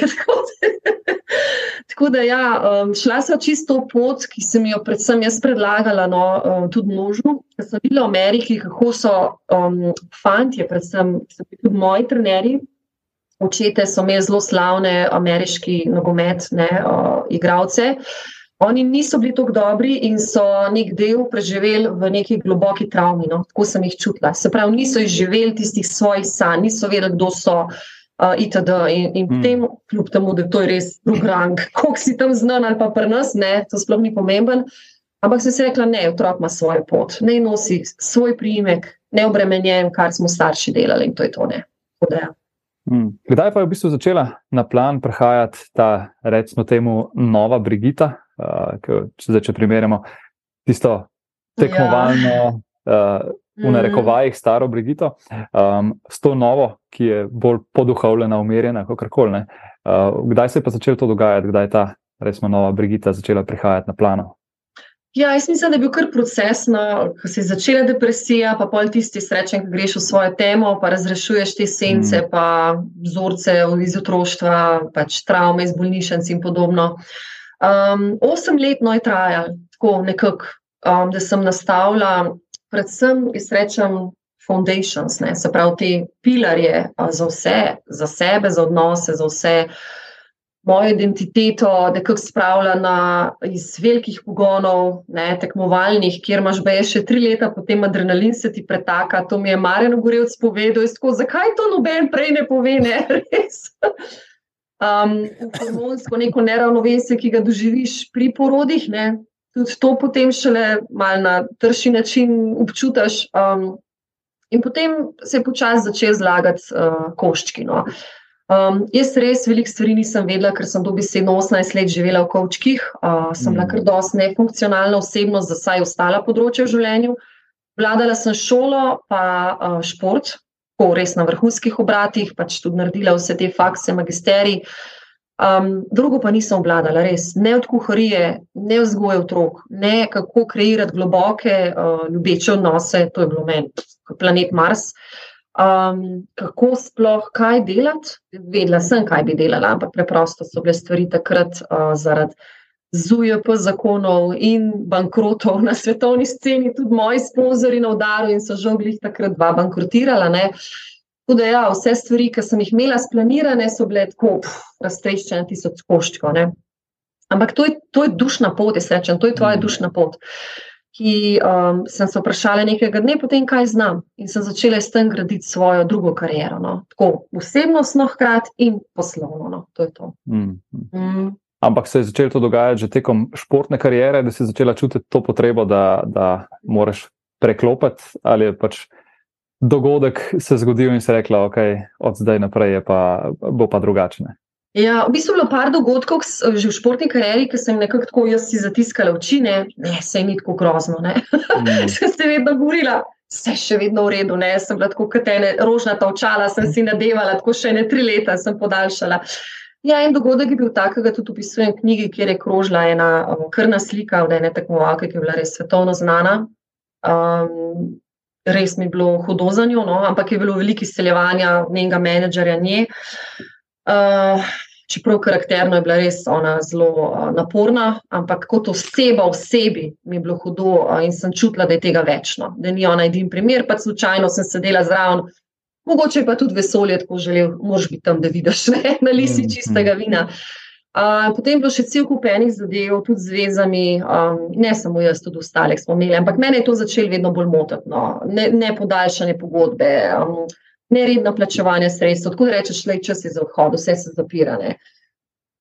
Tako da, ja, um, šla sem čisto pot, ki sem jo predvsem jaz predlagala, no, um, tudi možno, ker sem videla v Ameriki, kako so um, fanti, predvsem tudi moji trenerji. Očete so imeli zelo slavne ameriški nogometne uh, igralce. Uh, Oni niso bili tako dobri in so nek del preživeli v neki globoki travmi. No? Tako sem jih čutila. Se pravi, niso izživeli tistih svojih sanj, niso vedeli, kdo so. Uh, itd. In, in mm. tem, kljub temu, da to je res drug rang, koliko si tam znan ali pa pri nas, ne, to sploh ni pomemben. Ampak sem si rekla, ne, otrok ima svojo pot, ne nosi svoj priimek, neobremenjen, kar smo starši delali in to je to. Ja. Mm. Kdaj pa je v bistvu začela na plan prihajati ta, recimo, temu nova Brigita, uh, če, če primerjamo tisto tekmovalno, ja. uh, v mhm. narekovajih, staro Brigito, um, s to novo, ki je bolj poduhovljena, umirjena, kot koli. Uh, kdaj se je pa začelo to dogajati, kdaj je ta resno nova Brigita začela prihajati na plano? Ja, jaz mislim, da je bil kar proces, no, ko se je začela depresija, pa pol tisti srečen, ki greš v svojo temo, pa razrešuješ te sence, mm. pa vzorce iz otroštva, pač travme iz bolnišnic in podobno. Uh, Um, osem let je trajalo, tako nekako, um, da sem nastavila, predvsem, jaz rečem, foundations, ne, se pravi, te pilarje za vse, za sebe, za odnose, za vse. Mojo identiteto, da kako spravljena iz velikih pogonov, ne, tekmovalnih, kjer imaš beje še tri leta, potem adrenalin se ti pretaka. To mi je Marjan Gorevc povedal, tako, zakaj to noben prej ne pove, ne res um, hormonsko neko neravnovesje, ki ga doživiš pri porodih. Ne? Tudi to potem šele malo na trši način občutiš. Um, in potem se je počasi začel zlagati uh, koščki. No? Um, jaz res veliko stvari nisem vedela, ker sem dobesedno 18 let živela v kavčkih. Uh, sem bila kar dosti nefunkcionalna osebnost za vsaj ostala področja v življenju. Vladala sem šolo, pa uh, šport, ko res na vrhunskih obratih, pač tudi naredila vse te fakse, magisterij. Um, drugo pa nisem obladala, res ne od kuharije, ne vzgoje otrok, ne kako kreirati globoke, uh, ljubeče odnose, to je bilo meni, planet Mars. Um, kako sploh kaj delati? Vedela sem, kaj bi delala, ampak preprosto so bile stvari takrat uh, zaradi ZUJP zakonov in bankrotov na svetovni sceni, tudi moji sponzorji na udaru in so že oglih takrat dva bankrotirala. Ne? Tako da, ja, vse stvari, ki sem jih imela splanirane, so bile tako raztreščene, tisoč koščkov. Ampak to je, to je dušna pot, jaz rečem, to je tvoja mm. dušna pot. Ki um, sem se vprašala nekega dne, potem kaj znam. In sem začela s tem graditi svojo drugo kariero. No? Tako osebnostno, hkrati in poslovno. No? To je to. Mm. Mm ampak se je začelo to dogajati že tekom športne kariere, da si začela čutiti to potrebo, da, da moraš preklopiti ali je pač. Dogodek se je zgodil in se je rekla, ok, od zdaj naprej pa, bo pa drugačne. Ja, v bistvu je bilo par dogodkov že v športni karieri, ki sem nekako tako jaz si zatiskala oči, ne, ne se ni tako grozno. Mm. sem se vedno govorila, vse še vedno v redu, ne, sem bila tako kot ene rožnata očala, sem si nadevala, tako še ne tri leta sem podaljšala. Ja, en dogodek je bil tak, da tudi opisujem v knjigi, kjer je krožila ena um, krna slika od ene tekmovalke, ki je bila res svetovno znana. Um, res mi je bilo hudo za njo, no? ampak je bilo veliko izseljevanja njenega menedžerja nje. Uh, čeprav karakterno je bila res ona zelo uh, naporna, ampak kot oseba v sebi mi je bilo hudo uh, in sem čutila, da je tega večno, da ni ona edini primer, pa slučajno sem sedela zraven Mogoče pa tudi vesolje tako želel, mož biti tam, da vidiš, ne, na lisi mm, čistega mm. vina. Uh, potem je bilo še cel kup enih zadev, tudi z vezami, um, ne samo jaz, tudi ostale smo imeli, ampak mene je to začelo vedno bolj motiti. No. Ne, ne podaljšanje pogodbe, um, neredno plačevanje sredstev. Tako da rečeš, da je čas za odhod, vse se zapira. Uh,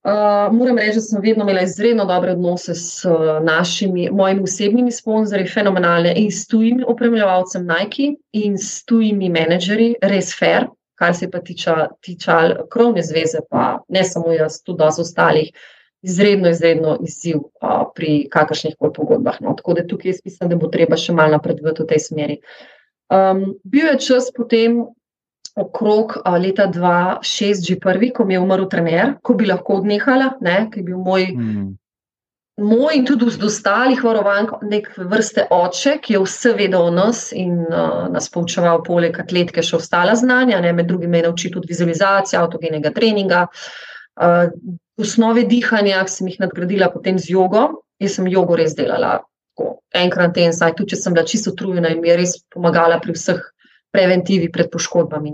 Uh, moram reči, da sem vedno imela izredno dobre odnose s uh, našimi, mojimi osebnimi sponzorji, fenomenalne in s tujimi opremljevalcem Nike in s tujimi menedžerji, res fair, kar se pa tiče tiča krovne zveze, pa ne samo jaz, tudi dosti ostalih, izredno, izredno izziv uh, pri kakršnih koli pogodbah. No. Tako da tukaj jaz mislim, da bo treba še malo napredovati v tej smeri. Um, bil je čas potem, okrog leta 2006, že prvi, ko mi je umrl trener, ko bi lahko odnehala, ne, ki je bil moj. Mm. Moj in tudi z ostalih varovank, nek vrste oče, ki je vse vedel o nas in uh, nas poučeval, poleg atletike, še ostala znanja, ne, med drugim je naučil tudi vizualizacije, avtogenega treninga, uh, osnove dihanja, ki sem jih nadgradila potem z jogo. Jaz sem jogo res delala tako, enkrat en, saj tudi če sem bila čisto utrujena in mi je res pomagala pri vseh preventivi pred poškodbami.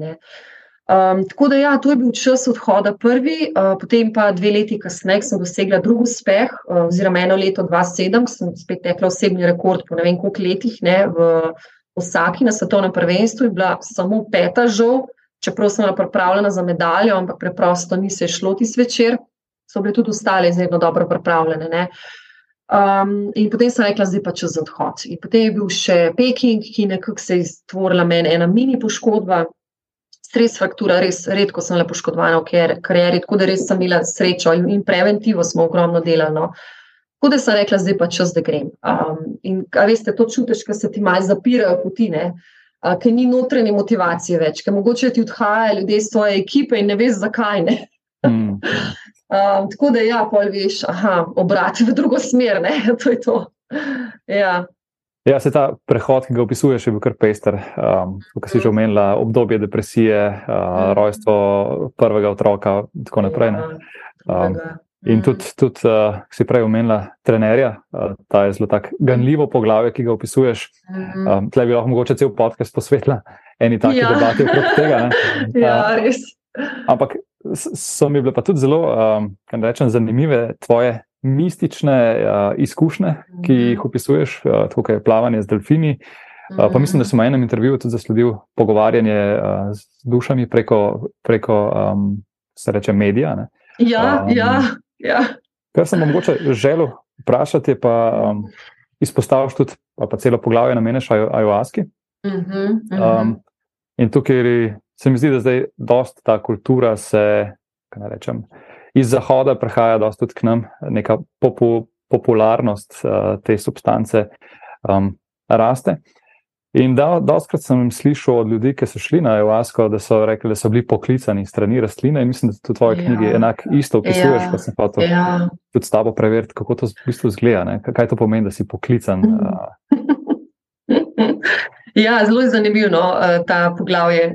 Um, tako da, ja, to je bil čas odhoda prvi, uh, potem pa dve leti kasneje sem dosegla drugi uspeh, uh, oziroma eno leto 2007, ko sem spet tekla osebni rekord po ne vem koliko letih ne, v Osaki na svetovnem prvenstvu in bila samo peta žal, čeprav sem bila pripravljena za medaljo, ampak preprosto ni se šlo ti zvečer, so bile tudi ostale izredno dobro pripravljene. Ne. Um, in potem sem rekla, zdaj pa čez odhod. In potem je bil še Peking, ki nekako se je stvorila meni ena mini poškodba, stres fraktura, res redko sem bila poškodovana v karieri, tako da res sem imela srečo in, in preventivo smo ogromno delali. No. Tako da sem rekla, zdaj pa čez, da grem. Um, in veste, to čutiš, ker se ti malo zapirajo potine. Uh, ker ni notranje motivacije več, ker mogoče ti odhajajo ljudje iz tvoje ekipe in ne veš, zakaj ne. Mm. Um, tako da, ja, pol veš, aha, obrati v drugo smer, ne, to je to. Ja. Ja, se ta prehod, ki ga opisuješ, je bil kar pester. Um, kot si že omenila, obdobje depresije, uh, rojstvo prvega otroka in tako naprej. Um, in tudi, tudi uh, si prej omenila trenerja, uh, ta je zelo tako ganljivo poglavje, ki ga opisuješ. Um, Tle bi lahko mogoče cel podcast posvetila eni taki ja. debati okrog tega. Ne? Ja, uh, res. Ampak so mi bile pa tudi zelo, um, kaj rečem, zanimive tvoje mistične uh, izkušnje, ki mhm. jih opisuješ, uh, tako je plavanje z delfini. Uh, pa mislim, da sem v enem intervjuju tudi zasledil pogovarjanje uh, z dušami preko, preko um, se reče, medija. Ne? Ja, um, ja, ja. Kar sem mogoče želel vprašati, pa um, izpostaviš tudi, pa, pa celo poglavje nameneš ajoaski. Uh -huh, uh -huh. um, in tukaj se mi zdi, da zdaj dosta ta kultura se, kaj naj rečem, iz zahoda prihaja dosta tudi k nam, neka popu, popularnost uh, te substance um, raste. In da, doskrat sem slišal od ljudi, ki so šli na Evasko, da so rekli, da so bili poklicani strani rastline. In mislim, da tudi v tvoji ja. knjigi enako isto opisuješ, ja. pa sem pa to ja. tudi s tabo preveriti, kako to v bistvu zgleda. Kaj to pomeni, da si poklican? ja, zelo je zanimivo no, eh, ta poglavje.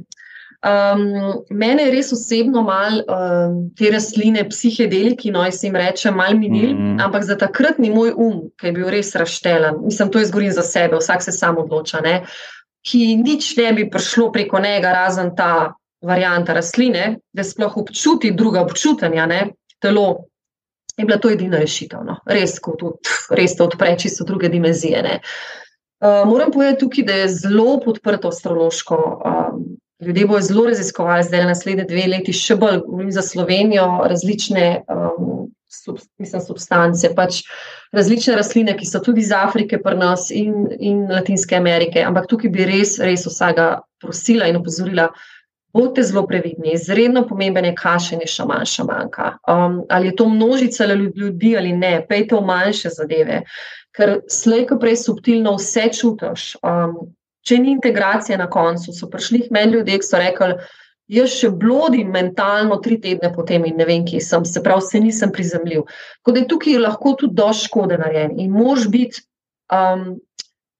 Um, mene je res osebno malo um, te rastline, psihedeliki, no, jaz jim rečem, malo minil, mm -hmm. ampak za takratni moj um, ki je bil res raštelen, mislim, to je zgoril za sebe, vsak se sam odloča, ne, ki nič ne bi prišlo preko njega, razen ta varianta rastline, da sploh občuti druga občutanja, ne, telo. Je bila to edina rešitev, no. res, ko tudi, res te odpre čisto druge dimenzije. Uh, moram povedati tukaj, da je zelo podprto astrološko. Um, Ljudje bodo zelo raziskovali, zdaj naslednje dve leti, še bolj govorim za Slovenijo, različne um, sub, mislim, substance, pač različne rastline, ki so tudi iz Afrike, pri nas in, in Latinske Amerike. Ampak tukaj bi res, res vsega prosila in opozorila, bodite zelo previdni. Izredno pomemben je kašenje šaman, šamanka. Um, ali je to množica ljudi ali ne, pejte v manjše zadeve, ker slejko prej subtilno vse čutiš. Um, če ni integracije na koncu, so prišli meni ljudje, ki so rekli, jaz še blodim mentalno tri tedne potem in ne vem, kje sem, se pravi, se nisem prizemljiv. Tako da je tukaj lahko tudi do škode narejen in moraš biti, um,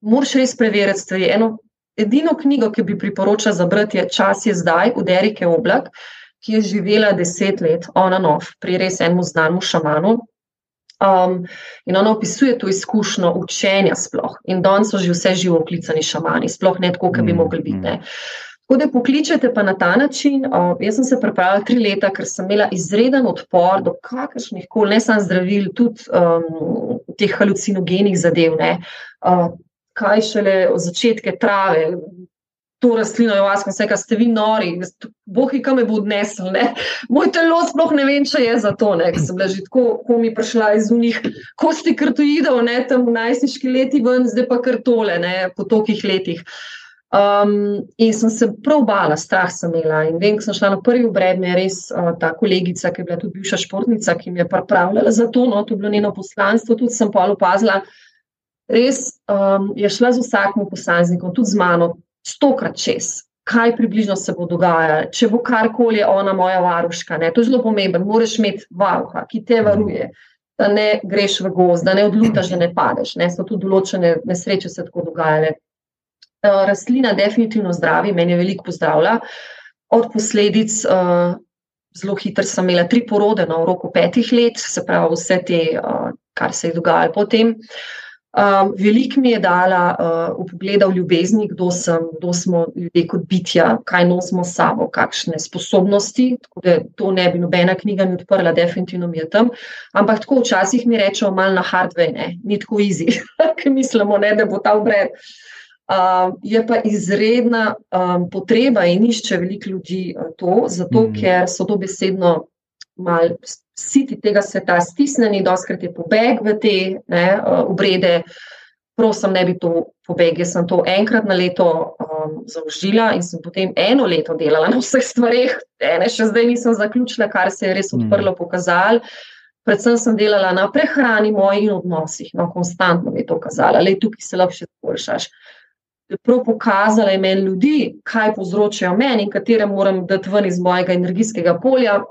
moraš res preveriti stvari. Eno, edino knjigo, ki bi priporočala za brati, je Čas je zdaj, od Erike Oblak, ki je živela deset let, ona nov, pri res enemu znanemu šamanu. Um, in ona opisuje to izkušnjo učenja, sploh. In danes so že vse živo oklicani šamani, sploh ne tako, kot bi mm, mogli biti. Ne. Mm. Tako da pokličete pa na ta način. Uh, jaz sem se pripravila tri leta, ker sem imela izreden odpor do kakršnih koli, ne samo zdravil, tudi um, teh halucinogenih zadev. Uh, kaj šele začetke trave, to rastlino, jo vas, vse, kar ste vi nori, bohi, kam me bo odnesel. Ne? Moj telo sploh ne vem, če je za to, ker sem bila že tako, ko mi prišla iz unih kosti krtoidov, ne tam v najstniški leti ven, zdaj pa krtole, ne, po tokih letih. Um, in sem se prav bala, strah sem imela. In vem, ko sem šla na prvi obred, me je res uh, ta kolegica, ki je bila tudi bivša športnica, ki mi je pripravljala za to, no, to je bilo njeno poslanstvo, tudi sem pa opazila. Res um, je šla z vsakim posameznikom, tudi z mano, stokrat čez, kaj približno se bo dogajalo, če bo karkoli ona moja varuška. Ne? To je zelo pomembno. Moraš imeti varuha, ki te varuje, da ne greš v gost, da ne odlutaš, da ne padeš. Ne? So tudi določene nesreče se tako dogajale. Uh, rastlina definitivno zdravi, meni je veliko pozdravlja. Od posledic, uh, zelo hitro sem imela tri porode na no, roku petih let, se pravi, vse te, uh, kar se je dogajalo potem. Uh, Um, Veliko mi je dala uh, v pogledu v ljubezni, kdo, sem, kdo smo ljudje kot bitja, kaj nosimo s sabo, kakšne sposobnosti. Tako da to ne bi nobena knjiga mi odprla, definitivno mi je tam. Ampak tako včasih mi rečejo, malo na hardware, ne? ni tako easy, ker mislimo, ne, da bo ta obred. Uh, je pa izredna um, potreba in išče veliko ljudi uh, to, zato mm. ker so to besedno malo siti tega sveta, stisnjeni, doskrat je pobeg v te ne, uh, obrede. Prosim, ne bi to pobeg. Jaz sem to enkrat na leto um, zaužila in sem potem eno leto delala na vseh stvareh. Ene še zdaj nisem zaključila, kar se je res mm. odprlo, pokazalo. Predvsem sem delala na prehrani mojih odnosih, no, konstantno mi je to kazala, le tukaj se lahko še izboljšaš. Prav pokazala je meni ljudi, kaj povzročajo meni in katere moram dati ven iz mojega energijskega polja,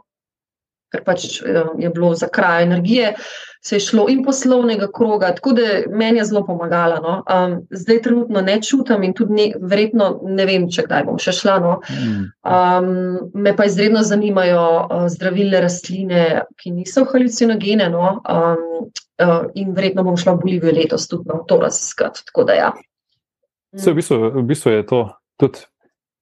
ker pač eh, je bilo za kraj energije, se je šlo in poslovnega kroga, tako da meni je zelo pomagala. No. Um, zdaj trenutno ne čutim in tudi ne, verjetno ne vem, če kdaj bom še šla. No. Um, me pa izredno zanimajo uh, zdravilne rastline, ki niso halucinogene no. um, uh, in verjetno bom šla v Bolivijo letos tudi na no, to raziskati. Ja. V bistvu, v bistvu je to tudi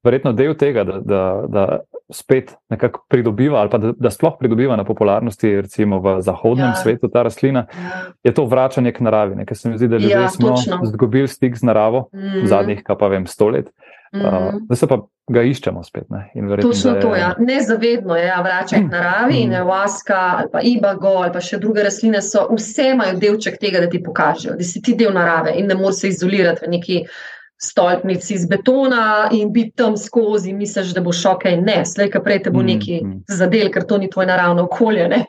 verjetno del tega, da, da, da spet nekako pridobiva, ali pa da, da sploh pridobiva na popularnosti, recimo v zahodnem ja. svetu, ta rastlina, ja. je to vračanje k naravi. Ker se mi zdi, da ljudje ja, smo izgubili stik z naravo mm -hmm. zadnjih, pa vem, sto let. Mm -hmm. uh, zdaj se pa ga iščemo spet. Ne, Točno je, to, ja. Nezavedno je ja, vračati k naravi mm in vaska ali pa ibago ali pa še druge rastline. So, vse imajo delček tega, da ti pokažejo, da si ti del narave in ne moreš se izolirati v neki stolpnic iz betona in biti tam skozi, misliš, da bo šok in ne, slej, kaj prej te bo neki mm, mm. zadel, ker to ni tvoje naravno okolje. Ne?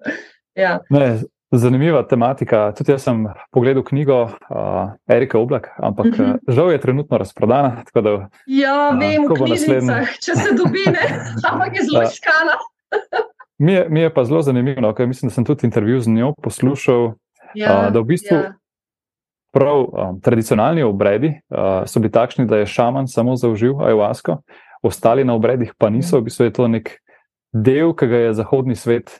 ja. ne, zanimiva tematika. Tudi jaz sem pogledal knjigo uh, Erika Oblak, ampak mm -hmm. žal je trenutno razprodana. Da, ja, vem, uh, v knjižnicah, če se dobi, ne, ampak je zelo iskana. mi, je, mi je pa zelo zanimivo, no, ker mislim, da sem tudi intervju z njo poslušal. Ja, uh, da v bistvu ja. Prav um, tradicionalni obredi uh, so bili takšni, da je šaman samo zaužil ajuasko, ostali na obredih pa niso. V bistvu je to nek del, ki ga je zahodni svet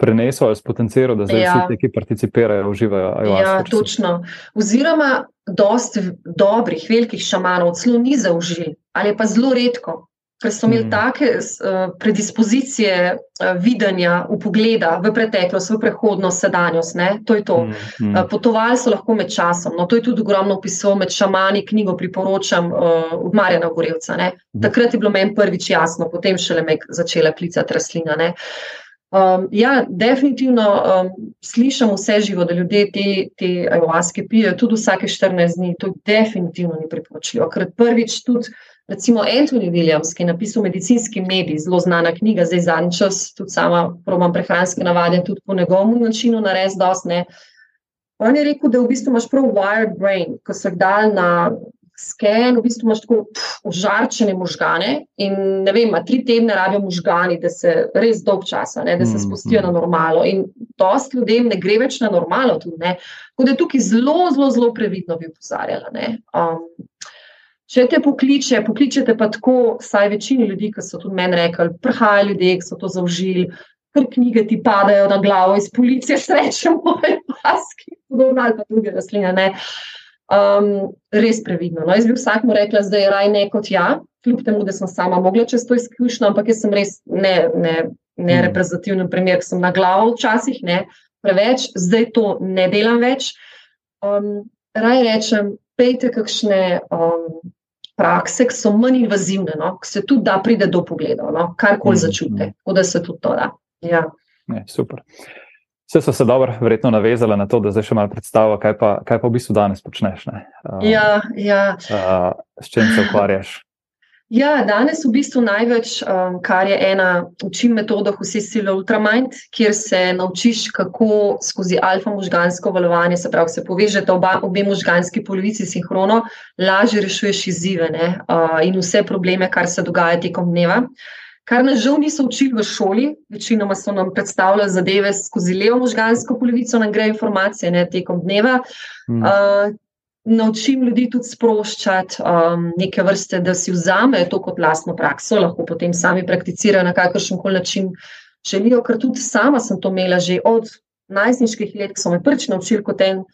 prenesel ali spotenciral, da zdaj ja. vsi ti, ki participirajo, uživajo ajuasko. Ja, točno. Oziroma, dosti dobrih, velikih šamanov celo ni zaužil ali pa zelo redko ker so imeli mm. take uh, predispozicije uh, videnja, upogleda v preteklost, v prihodnost, sedanjost. Ne? To je to. Mm. Mm. Uh, potovali so lahko med časom. No, to je tudi ogromno opisov med šamani, knjigo priporočam uh, od Marjana Gorevca. Mm. Takrat je bilo meni prvič jasno, potem šele me začela klicati rastlina. Um, ja, definitivno um, slišim vse živo, da ljudje te, te ajovaske pijejo tudi vsake 14 dni. To definitivno ni priporočljivo. Ker prvič tudi Recimo Anthony Williams, ki je napisal medicinski medij, zelo znana knjiga, zdaj zadnji čas, tudi sama probam prehranske navade, tudi po njegovem načinu narediti dosti. On je rekel, da v bistvu imaš prav wired brain, ko se dal na sken, v bistvu imaš tako užarčene možgane in ne vem, tri tedne rabijo možgani, da se res dolg časa, ne, da se mm, spustijo na mm. normalo. In dost ljudem ne gre več na normalo. Tudi, tako da je tukaj zelo, zelo, zelo previdno bi upozarjala. Če te pokliče, pokličete pa tako, saj večini ljudi, ki so tudi meni rekli, prihajajo ljudje, ki so to zaužili, ker knjige ti padajo na glavo iz policije, sreče moje paski, podobno ali pa druge rastline. Um, res previdno. No, jaz bi vsakmu rekla, da je raj ne kot ja, kljub temu, da sem sama mogla čez to izkušnjo, ampak jaz sem res ne, ne, ne mm. reprezentativen primer, ker sem na glavo včasih, ne preveč, zdaj to ne delam več. Um, raj rečem, pejte kakšne. Um, prakse, ki so manj invazivne, no? ki se tudi da pride do pogleda, no? karkoli mm, začute, mm. tako da se tudi to da. Ja. Ne, super. Vse so se dobro, verjetno navezali na to, da zdaj še malo predstavlja, kaj, kaj pa v bistvu danes počneš. Uh, ja, ja. Uh, s čim se ukvarjaš? Ja, danes v bistvu največ, um, kar je ena učim metoda, vse sile Ultramind, kjer se naučiš, kako skozi alfa možgansko valovanje, se pravi, se povežete oba, obe možganski polovici sinhrono, lažje rešuješ izzive ne, uh, in vse probleme, kar se dogaja tekom dneva. Kar nas žal niso učili v šoli, večinoma so nam predstavljali zadeve skozi levo možgansko polovico, nam gre informacije ne, tekom dneva. Hmm. Uh, naučim ljudi tudi sproščati um, neke vrste, da si vzamejo to kot lastno prakso, lahko potem sami prakticirajo na kakršen koli način želijo, ker tudi sama sem to imela že od najstniških let, ko so me prvič naučili kot en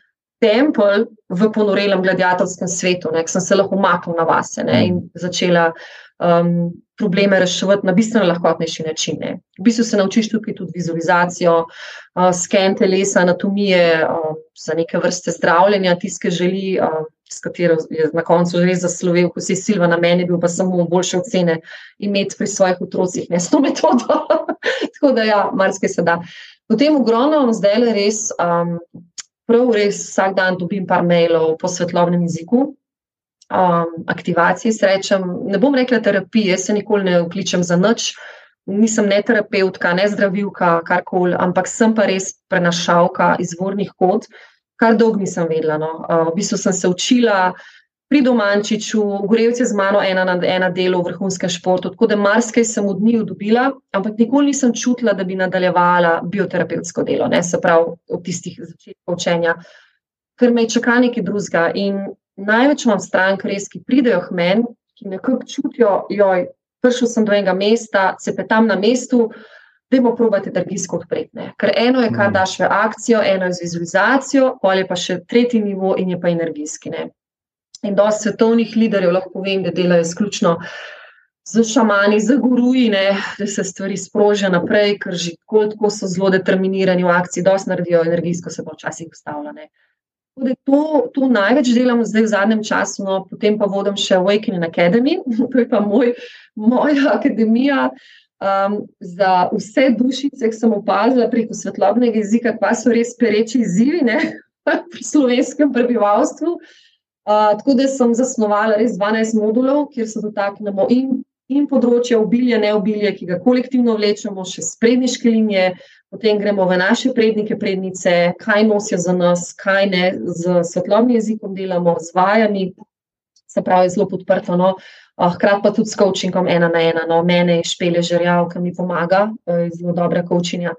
tempelj v ponorelem gladiatorskem svetu, ki sem se lahko umaknila na vase ne, in začela um, probleme reševati na bistveno lahkotnejši način. Ne. V bistvu se naučiš tukaj tudi vizualizacijo, uh, sken telesa, anatomije, uh, za neke vrste zdravljenja, tiske želi, uh, s katero je na koncu res zaslovel, ko si Silva na meni bil, pa samo boljše ocene imeti pri svojih otrocih, ne s to metodo. Tako da, ja, marsikaj se da. Potem ogromno, zdaj le res, um, prav res vsak dan dobim par mailov po svetlovnem jeziku um, aktivaciji srečam. Ne bom rekla terapije, jaz se nikoli ne vključim za noč, nisem ne terapeutka, ne zdravilka, karkoli, ampak sem pa res prenašalka izvornih kod, kar dolgo nisem vedela. No. Uh, v bistvu sem se učila. Pri domačiču, gorevci z mano, ena na ena delo v vrhunskem športu, tako da marsikaj sem od njih dobila, ampak nikoli nisem čutila, da bi nadaljevala bioterapevtsko delo, ne, se pravi, od tistih začetkov učenja, ker me je čakal nekaj drugega. In največ imam strank, res, ki pridejo k meni, ki nekako čutijo, joj, prišel sem do enega mesta, se pa tam na mestu, da jim probate energijsko odpreti. Ker eno je, kar mm. daš v akcijo, eno je z vizualizacijo, ali pa še tretji nivo in je pa energijski. Ne? In do svetovnih liderjev lahko vem, da delajo izključno. Z šamani, z guruji, ne, da se stvari sprožijo naprej, ker že tako so zelo determinirani v akciji, se naredijo energijsko, se pa včasih ustavljajo. To, to največ delam zdaj v zadnjem času, no, potem pa vodim še Awakening Academy, to je pa moj, moja akademija. Um, za vse dušice, ki sem opazila preko svetlobnega jezika, pa so res pereči izzivi ne, pri slovenskem prebivalstvu. Uh, tako da sem zasnovala res 12 modulov, kjer se dotaknemo in, in področja obilja, ne obilja, ki ga kolektivno vlečemo, še spredniške linije, potem gremo v naše prednike, prednice, kaj nosijo za nas, kaj ne, z svetlobnim jezikom delamo, z vajami, se pravi, zelo podprto. No. Hkrati pa tudi s coachingom ena na ena, no, mene je špele žerjav, ki mi pomaga, zelo dobra coachinja.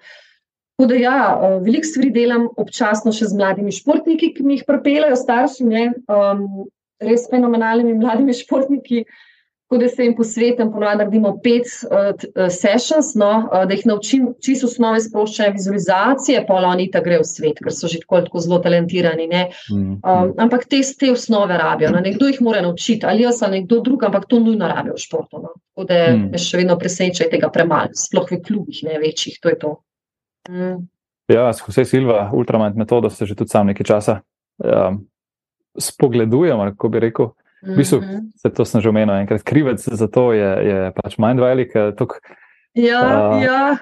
Tako da, ja, veliko stvari delam občasno še z mladimi športniki, ki mi jih pripeljajo starši, ne, um, res fenomenalnimi mladimi športniki. Tako da se jim posvetim, ponovadi naredimo pet uh, sessions, no, uh, da jih naučim čisto osnove sproščanja vizualizacije, pa oni ta gre v svet, ker so že tako, tako zelo talentirani. Um, ampak te, te osnove rabijo. No. Nekdo jih mora naučiti, ali jaz ali nekdo drug, ampak to nujno rabijo v športu. No. Tako da me še vedno preseneča tega premalo, sploh v klubih, ne večjih, to je to. Mm. Ja, s Jose Silva, ultrament metodo, se že tudi sam nekaj časa um, spogledujemo, kako bi rekel. V bistvu, -hmm. se to sem že omenil, enkrat krivec za to je, je pač manj velik. Tuk, ja, uh, ja.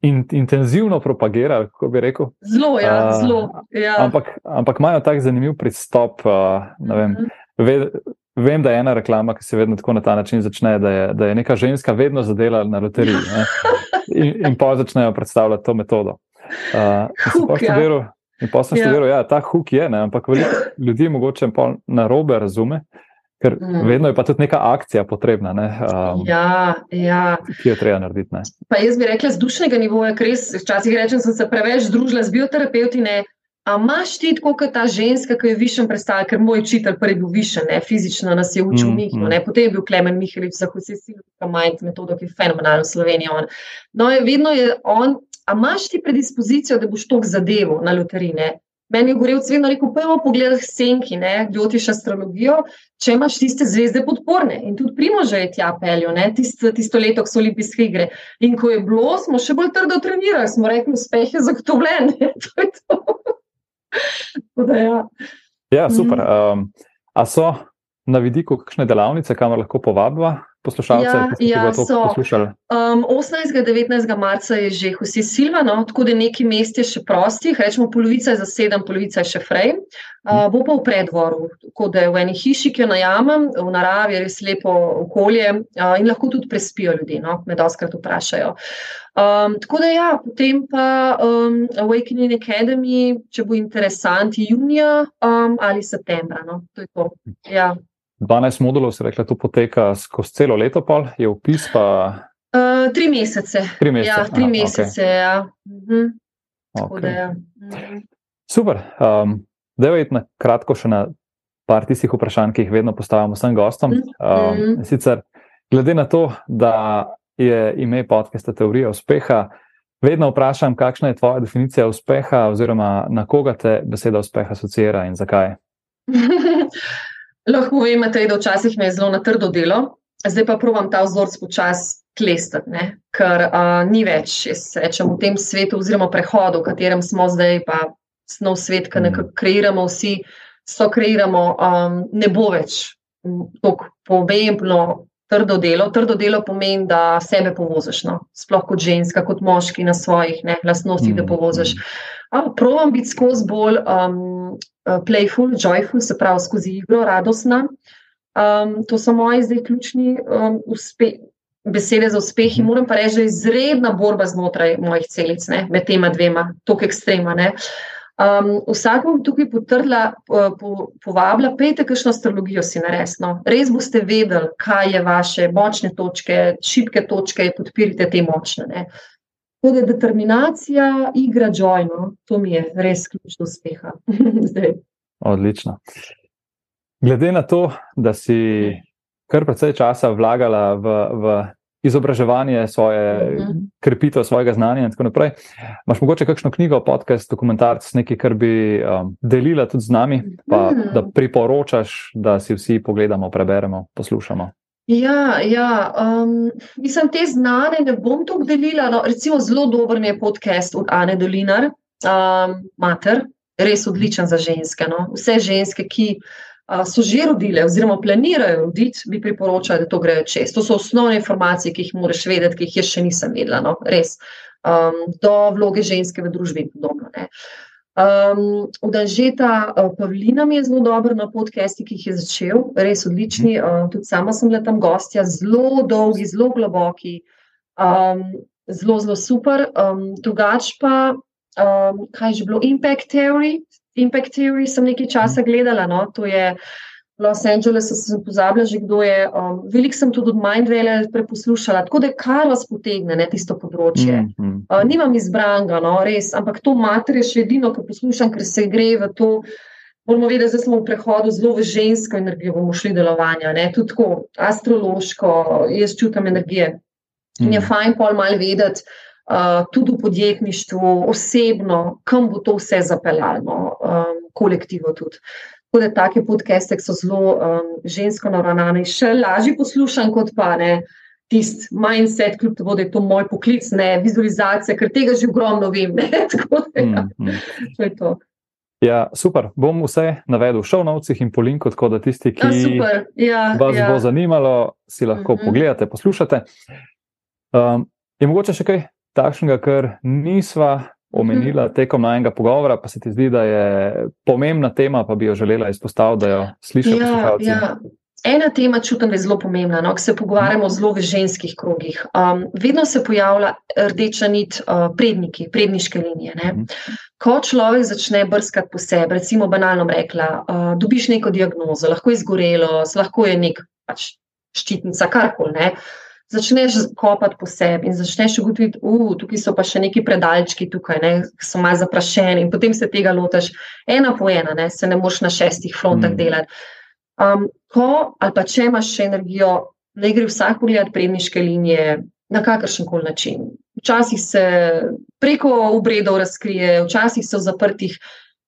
In, intenzivno propagira, kako bi rekel. Zelo, ja, uh, zelo. Ja. Ampak, ampak imajo tak zanimiv pristop. Uh, vem, mm -hmm. ve, vem, da je ena reklama, ki se vedno tako na ta način začne, da je, da je neka ženska vedno zadela na loteriji. in, in pa začnejo predstavljati to metodo. Uh, huk, ja. študiral, in pa sem ja. študiral, da ja, ta huk je, ne, ampak veliko ljudi mogoče na robe razume. Ker mm. vedno je pa tudi neka akcija potrebna, ne, um, ja, ja. ki jo treba narediti. Ne. Pa jaz bi rekla, z dušnega nivoja, ker res včasih rečem, da sem se preveč družila z bioterapeuti. A imaš ti tako, kot ta ženska, ki je višen predstavlja, ker moj učitelj prvi bil višen, ne, fizično nas je učil mm, Mihael, mm. potem je bil Klemen Mihelič, za vse si lahko majhen metodo, ki je fenomenalen v Sloveniji. On. No, vedno je on, a imaš ti predispozicijo, da boš tok zadevo na loterine? Meni je gorel cvet, rekel, pojmo pogled senki, ne, gjotiš astrologijo, če imaš tiste zvezde podporne. In tudi primože je tja peljo, ne, tisto, tisto leto, ko so olimpijske igre. In ko je bilo, smo še bolj trdo trenirali, smo rekli, uspeh je zagotovljen. to je to. da, ja. ja, super. Um, a so na vidiku kakšne delavnice, kamor lahko povabimo poslušalce, ja, ki ja, bodo to poslušali? Um, 18. in 19. marca je že vsi silva, no, tako da neki mest je še prostih, rečemo polovica je za sedem, polovica je še frej. Uh, bo pa v predvoru, tako da je v eni hiši, ki jo najamem, v naravi je res lepo okolje uh, in lahko tudi prespijo ljudi, no, me doskrat vprašajo. Um, tako da ja, potem pa um, Awakening Academy, če bo interesanti, junija um, ali septembra. No, to je to. Ja. 12 modulov, se reče, to poteka skozi celo leto, pol, je upis pa. Uh, tri mesece. Tri mesece. Ja, tri Aha, mesece okay. ja. mhm. okay. da, ja. Mhm. Super. Um, Dejva je na kratko še na par tistih vprašanj, ki jih vedno postavljamo vsem gostom. Um, mhm. sicer, glede na to, da je ime podcasta Teorija uspeha, vedno vprašam, kakšna je tvoja definicija uspeha, oziroma na koga te beseda uspeha asociira in zakaj. Lahko povem, da včasih me je zelo na trdo delo, zdaj pa provam ta vzorc počasi klestati, ker uh, ni več, rečem, v tem svetu, oziroma prehodu, v katerem smo zdaj, pa snov svet, ki nekako kreiramo, vsi so kreiramo, um, ne bo več tako pomembno. Trdo delo. Trdo delo pomeni, da sebe povoziš, no? sploh kot ženska, kot moški na svojih lastnostih, da povoziš. Provam biti skozi bolj um, uh, playful, joyful, se pravi skozi igro, radostna. Um, to so moji zdaj ključni um, uspe, besede za uspeh. In mhm. moram pa reči, da je izredna borba znotraj mojih celic, ne, med tema dvema, tako ekstrema. Um, vsak bom tukaj potrdila, po, povabila, pejte, kakšno astrologijo si naresno. Res boste vedeli, kaj je vaše močne točke, šibke točke, podpirite te močne. Ne. Tudi determinacija, igra džojno, to mi je res ključ do uspeha. Odlično. Glede na to, da si kar precej časa vlagala v, v izobraževanje, svoje, uh mhm. -huh. krepitev svojega znanja in tako naprej, imaš mogoče kakšno knjigo, podcast, dokumentarc, nekaj, kar bi um, delila tudi z nami, pa uh mhm. -huh. da priporočaš, da si vsi pogledamo, preberemo, poslušamo. Ja, ja um, mislim, te znane ne bom tako delila. No, recimo, zelo dober mi je podcast od Ane Dolinar, um, Mater, res odličen za ženske. No. Vse ženske, ki uh, so že rodile oziroma planirajo roditi, bi priporočala, da to grejo čez. To so osnovne informacije, ki jih moraš vedeti, ki jih jaz še nisem vedela. No. Res. Um, do vloge ženske v družbi in podobno. Um, Udanžeta uh, Pavlina mi je zelo dobro na podcastih, ki jih je začel, res odlični. Uh, tudi sama sem bila tam gostja, zelo dolgi, zelo globoki, um, zelo, zelo super. Um, drugač pa, um, kaj je že bilo, Impact Theory. Impact Theory sem nekaj časa gledala, no? to je Los Angelesu, sem pozabila že, kdo je. Um, Veliko sem tudi od Mindvale preposlušala, tako da kar vas potegne ne, tisto področje. Mm, mm. Uh, nimam izbranga, no, res, ampak to mater je še edino, kar poslušam, ker se gre v to. Moramo vedeti, da smo v prehodu zelo v žensko energijo, bomo šli delovanja, ne? tudi tako astrološko, jaz čutim energije. Mm. In je mm. fajn pol mal vedeti, tudi v podjetništvu, osebno, kam bo to vse zapeljalo, um, kolektivo tudi. Tako da take podcaste so zelo um, žensko naravnane, še lažje poslušam kot pa ne. Tisti mindset, kljub temu, da je to moj poklic, ne vizualizacija, ker tega že ogromno vem. Tako, da, ja. mm, mm. to je to. Ja, super. Bom vse navedel v šovnovcih in po linku, tako da tisti, ki ja, ja, vas ja. bo zanimalo, si lahko mm -hmm. pogledate, poslušate. Um, je mogoče še kaj takšnega, kar nisva omenila mhm. tekom najmenjega pogovora, pa se ti zdi, da je pomembna tema, pa bi jo želela izpostaviti, da jo slišiš. Ja, ja. Ena tema čutim, da je zelo pomembna, no, ko se pogovarjamo zelo v ženskih krogih. Um, vedno se pojavlja rdeča nit uh, predniki, predniške linije. Ne. Mhm. Ko človek začne brskati po sebi, recimo banalno rekla, uh, dobiš neko diagnozo, lahko je izgorelo, lahko je nek pač, ščitnica, karkoli začneš kopati po sebi in začneš ugotoviti, da uh, tukaj so pa še neki predalčki, tukaj, ne, ki so malo zaprašeni, in potem se tega lotiš ena po ena, ne, se ne moš na šestih frontah mm. delati. Um, ko ali pa če imaš še energijo, ne gre vsak pogled predniške linije na kakršen koli način. Včasih se preko obredov razkrije, včasih se v zaprtih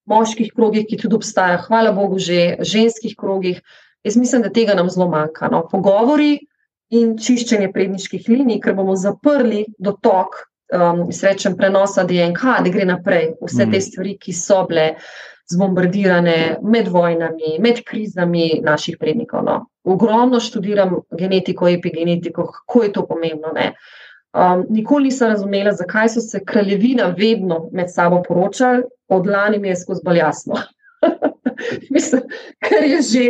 moških krogih, ki tudi obstajajo, hvala Bogu, že ženskih krogih. Jaz mislim, da tega nam zelo manjka. No. Pogovori, in čiščenje predniških linij, ker bomo zaprli dotok, um, srečen prenosa DNK, da gre naprej vse te mm. stvari, ki so bile zbombardirane med vojnami, med krizami naših prednikov. No. Ogromno študiram genetiko, epigenetiko, kako je to pomembno. Um, nikoli nisem razumela, zakaj so se kraljevina vedno med sabo poročali, od lani mi je skozi bolj jasno. Mislim, ker je že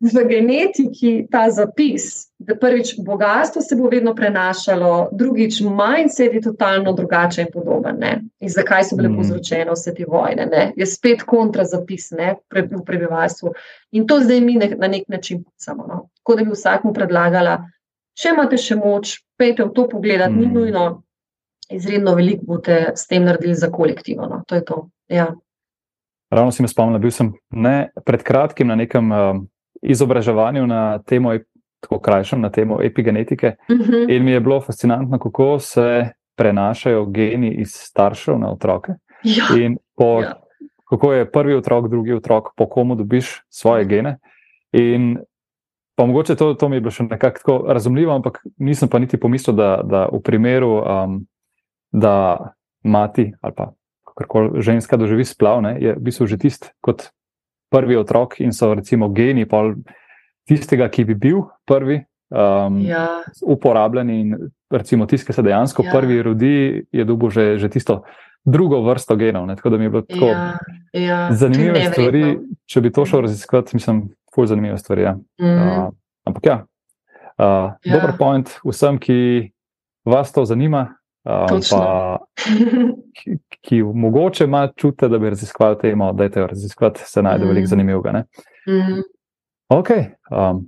v genetiki ta zapis, prvič bogatstvo se bo vedno prenašalo, drugič mindset je totalno drugačen in podoben. Ne? In zakaj so bile mm. povzročene vse te vojne? Ne? Je spet kontrazapis ne? v prebivalstvu. In to zdaj mi ne, na nek način pucamo. No? Tako da bi vsakmu predlagala, če imate še moč, pejte v to pogledati, mm. ni nujno. Izredno veliko boste s tem naredili za kolektivno. No? To je to. Ja. Ravno si me spomnil, bil sem ne, pred kratkim na nekem uh, izobraževanju na temo, tako krajšem, na temo epigenetike. Uh mhm. -huh. In mi je bilo fascinantno, kako se prenašajo geni iz staršev na otroke. Ja. In po, ja. kako je prvi otrok, drugi otrok, po komu dobiš svoje gene. In pa mogoče to, to mi je bilo še nekako tako razumljivo, ampak nisem pa niti pomislil, da, da v primeru, um, da mati ali pa karkoli ženska doživi splav, ne, je v bistvu že tisti kot prvi otrok in so recimo geni tistega, ki bi bil prvi. Um, ja. Uporabljeni in recimo tisti, ki se dejansko ja. prvi rodi, je dobil že, že tisto drugo vrsto genov. Ne? Tako da mi je bilo tako ja. Ja. zanimive stvari. Če bi to šel raziskovati, mislim, fulj zanimive stvari. Ja. Mm. Uh, ampak ja, uh, ja. dober point vsem, ki vas to zanima. Uh, pa, ki, ki mogoče ima čute, da bi raziskovali temo, da je to raziskovati, se najde mm. veliko zanimivega. Mm. Ok, um,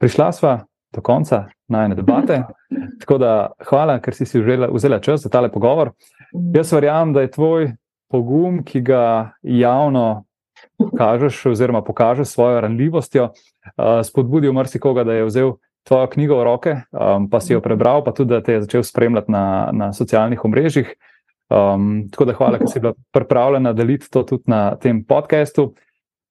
prišla sva do konca najne debate. Tako da hvala, ker si si vzela, vzela čas za tale pogovor. Mm. Jaz verjamem, da je tvoj pogum, ki ga javno kažeš, oziroma pokažeš svojo ranljivostjo, uh, spodbudil marsikoga, da je vzel tvojo knjigo v roke, um, pa si jo prebral, pa tudi, da te je začel spremljati na, na socialnih omrežjih. Um, tako da hvala, ker si bila pripravljena deliti to tudi na tem podkastu.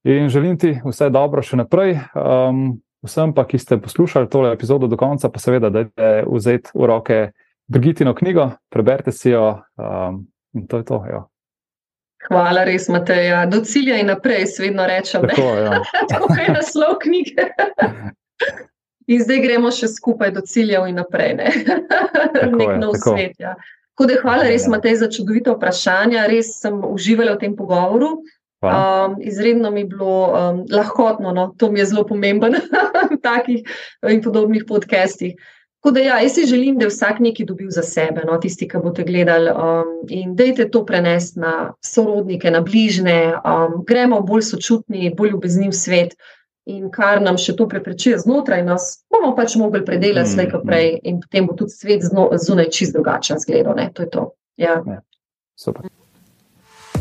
In želim ti vse dobro še naprej. Um, vsem pa, ki ste poslušali tole epizodo do konca, pa seveda, da je vzeti v roke Brigitino knjigo, preberite si jo um, in to je to. Jo. Hvala, res, Mateja. Do cilja in naprej, svedno rečem. Tako, ja. Tako je naslov knjige. In zdaj gremo še skupaj do ciljev in naprej. Ne? Nek nov tako. svet. Ja. Tako da hvala res, Matej, za čudovito vprašanje. Res sem uživala v tem pogovoru. Um, izredno mi je bilo um, lahkotno, no? to mi je zelo pomembno v takih in podobnih podcestih. Tako da, ja, jaz si želim, da je vsak nekaj dobil za sebe, no, tisti, ki boste gledali. Um, in dajte to prenesti na sorodnike, na bližne, um, gremo bolj sočutni, bolj ljubezniv svet. In kar nam še to preprečuje znotraj nas, bomo pač mogli predelati mm, slej, kot prej, in potem bo tudi svet zunaj čist drugačen zgledal. To je to. Ja. Ja, super.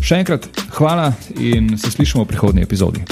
Še enkrat hvala in se slišimo v prihodnji epizodi.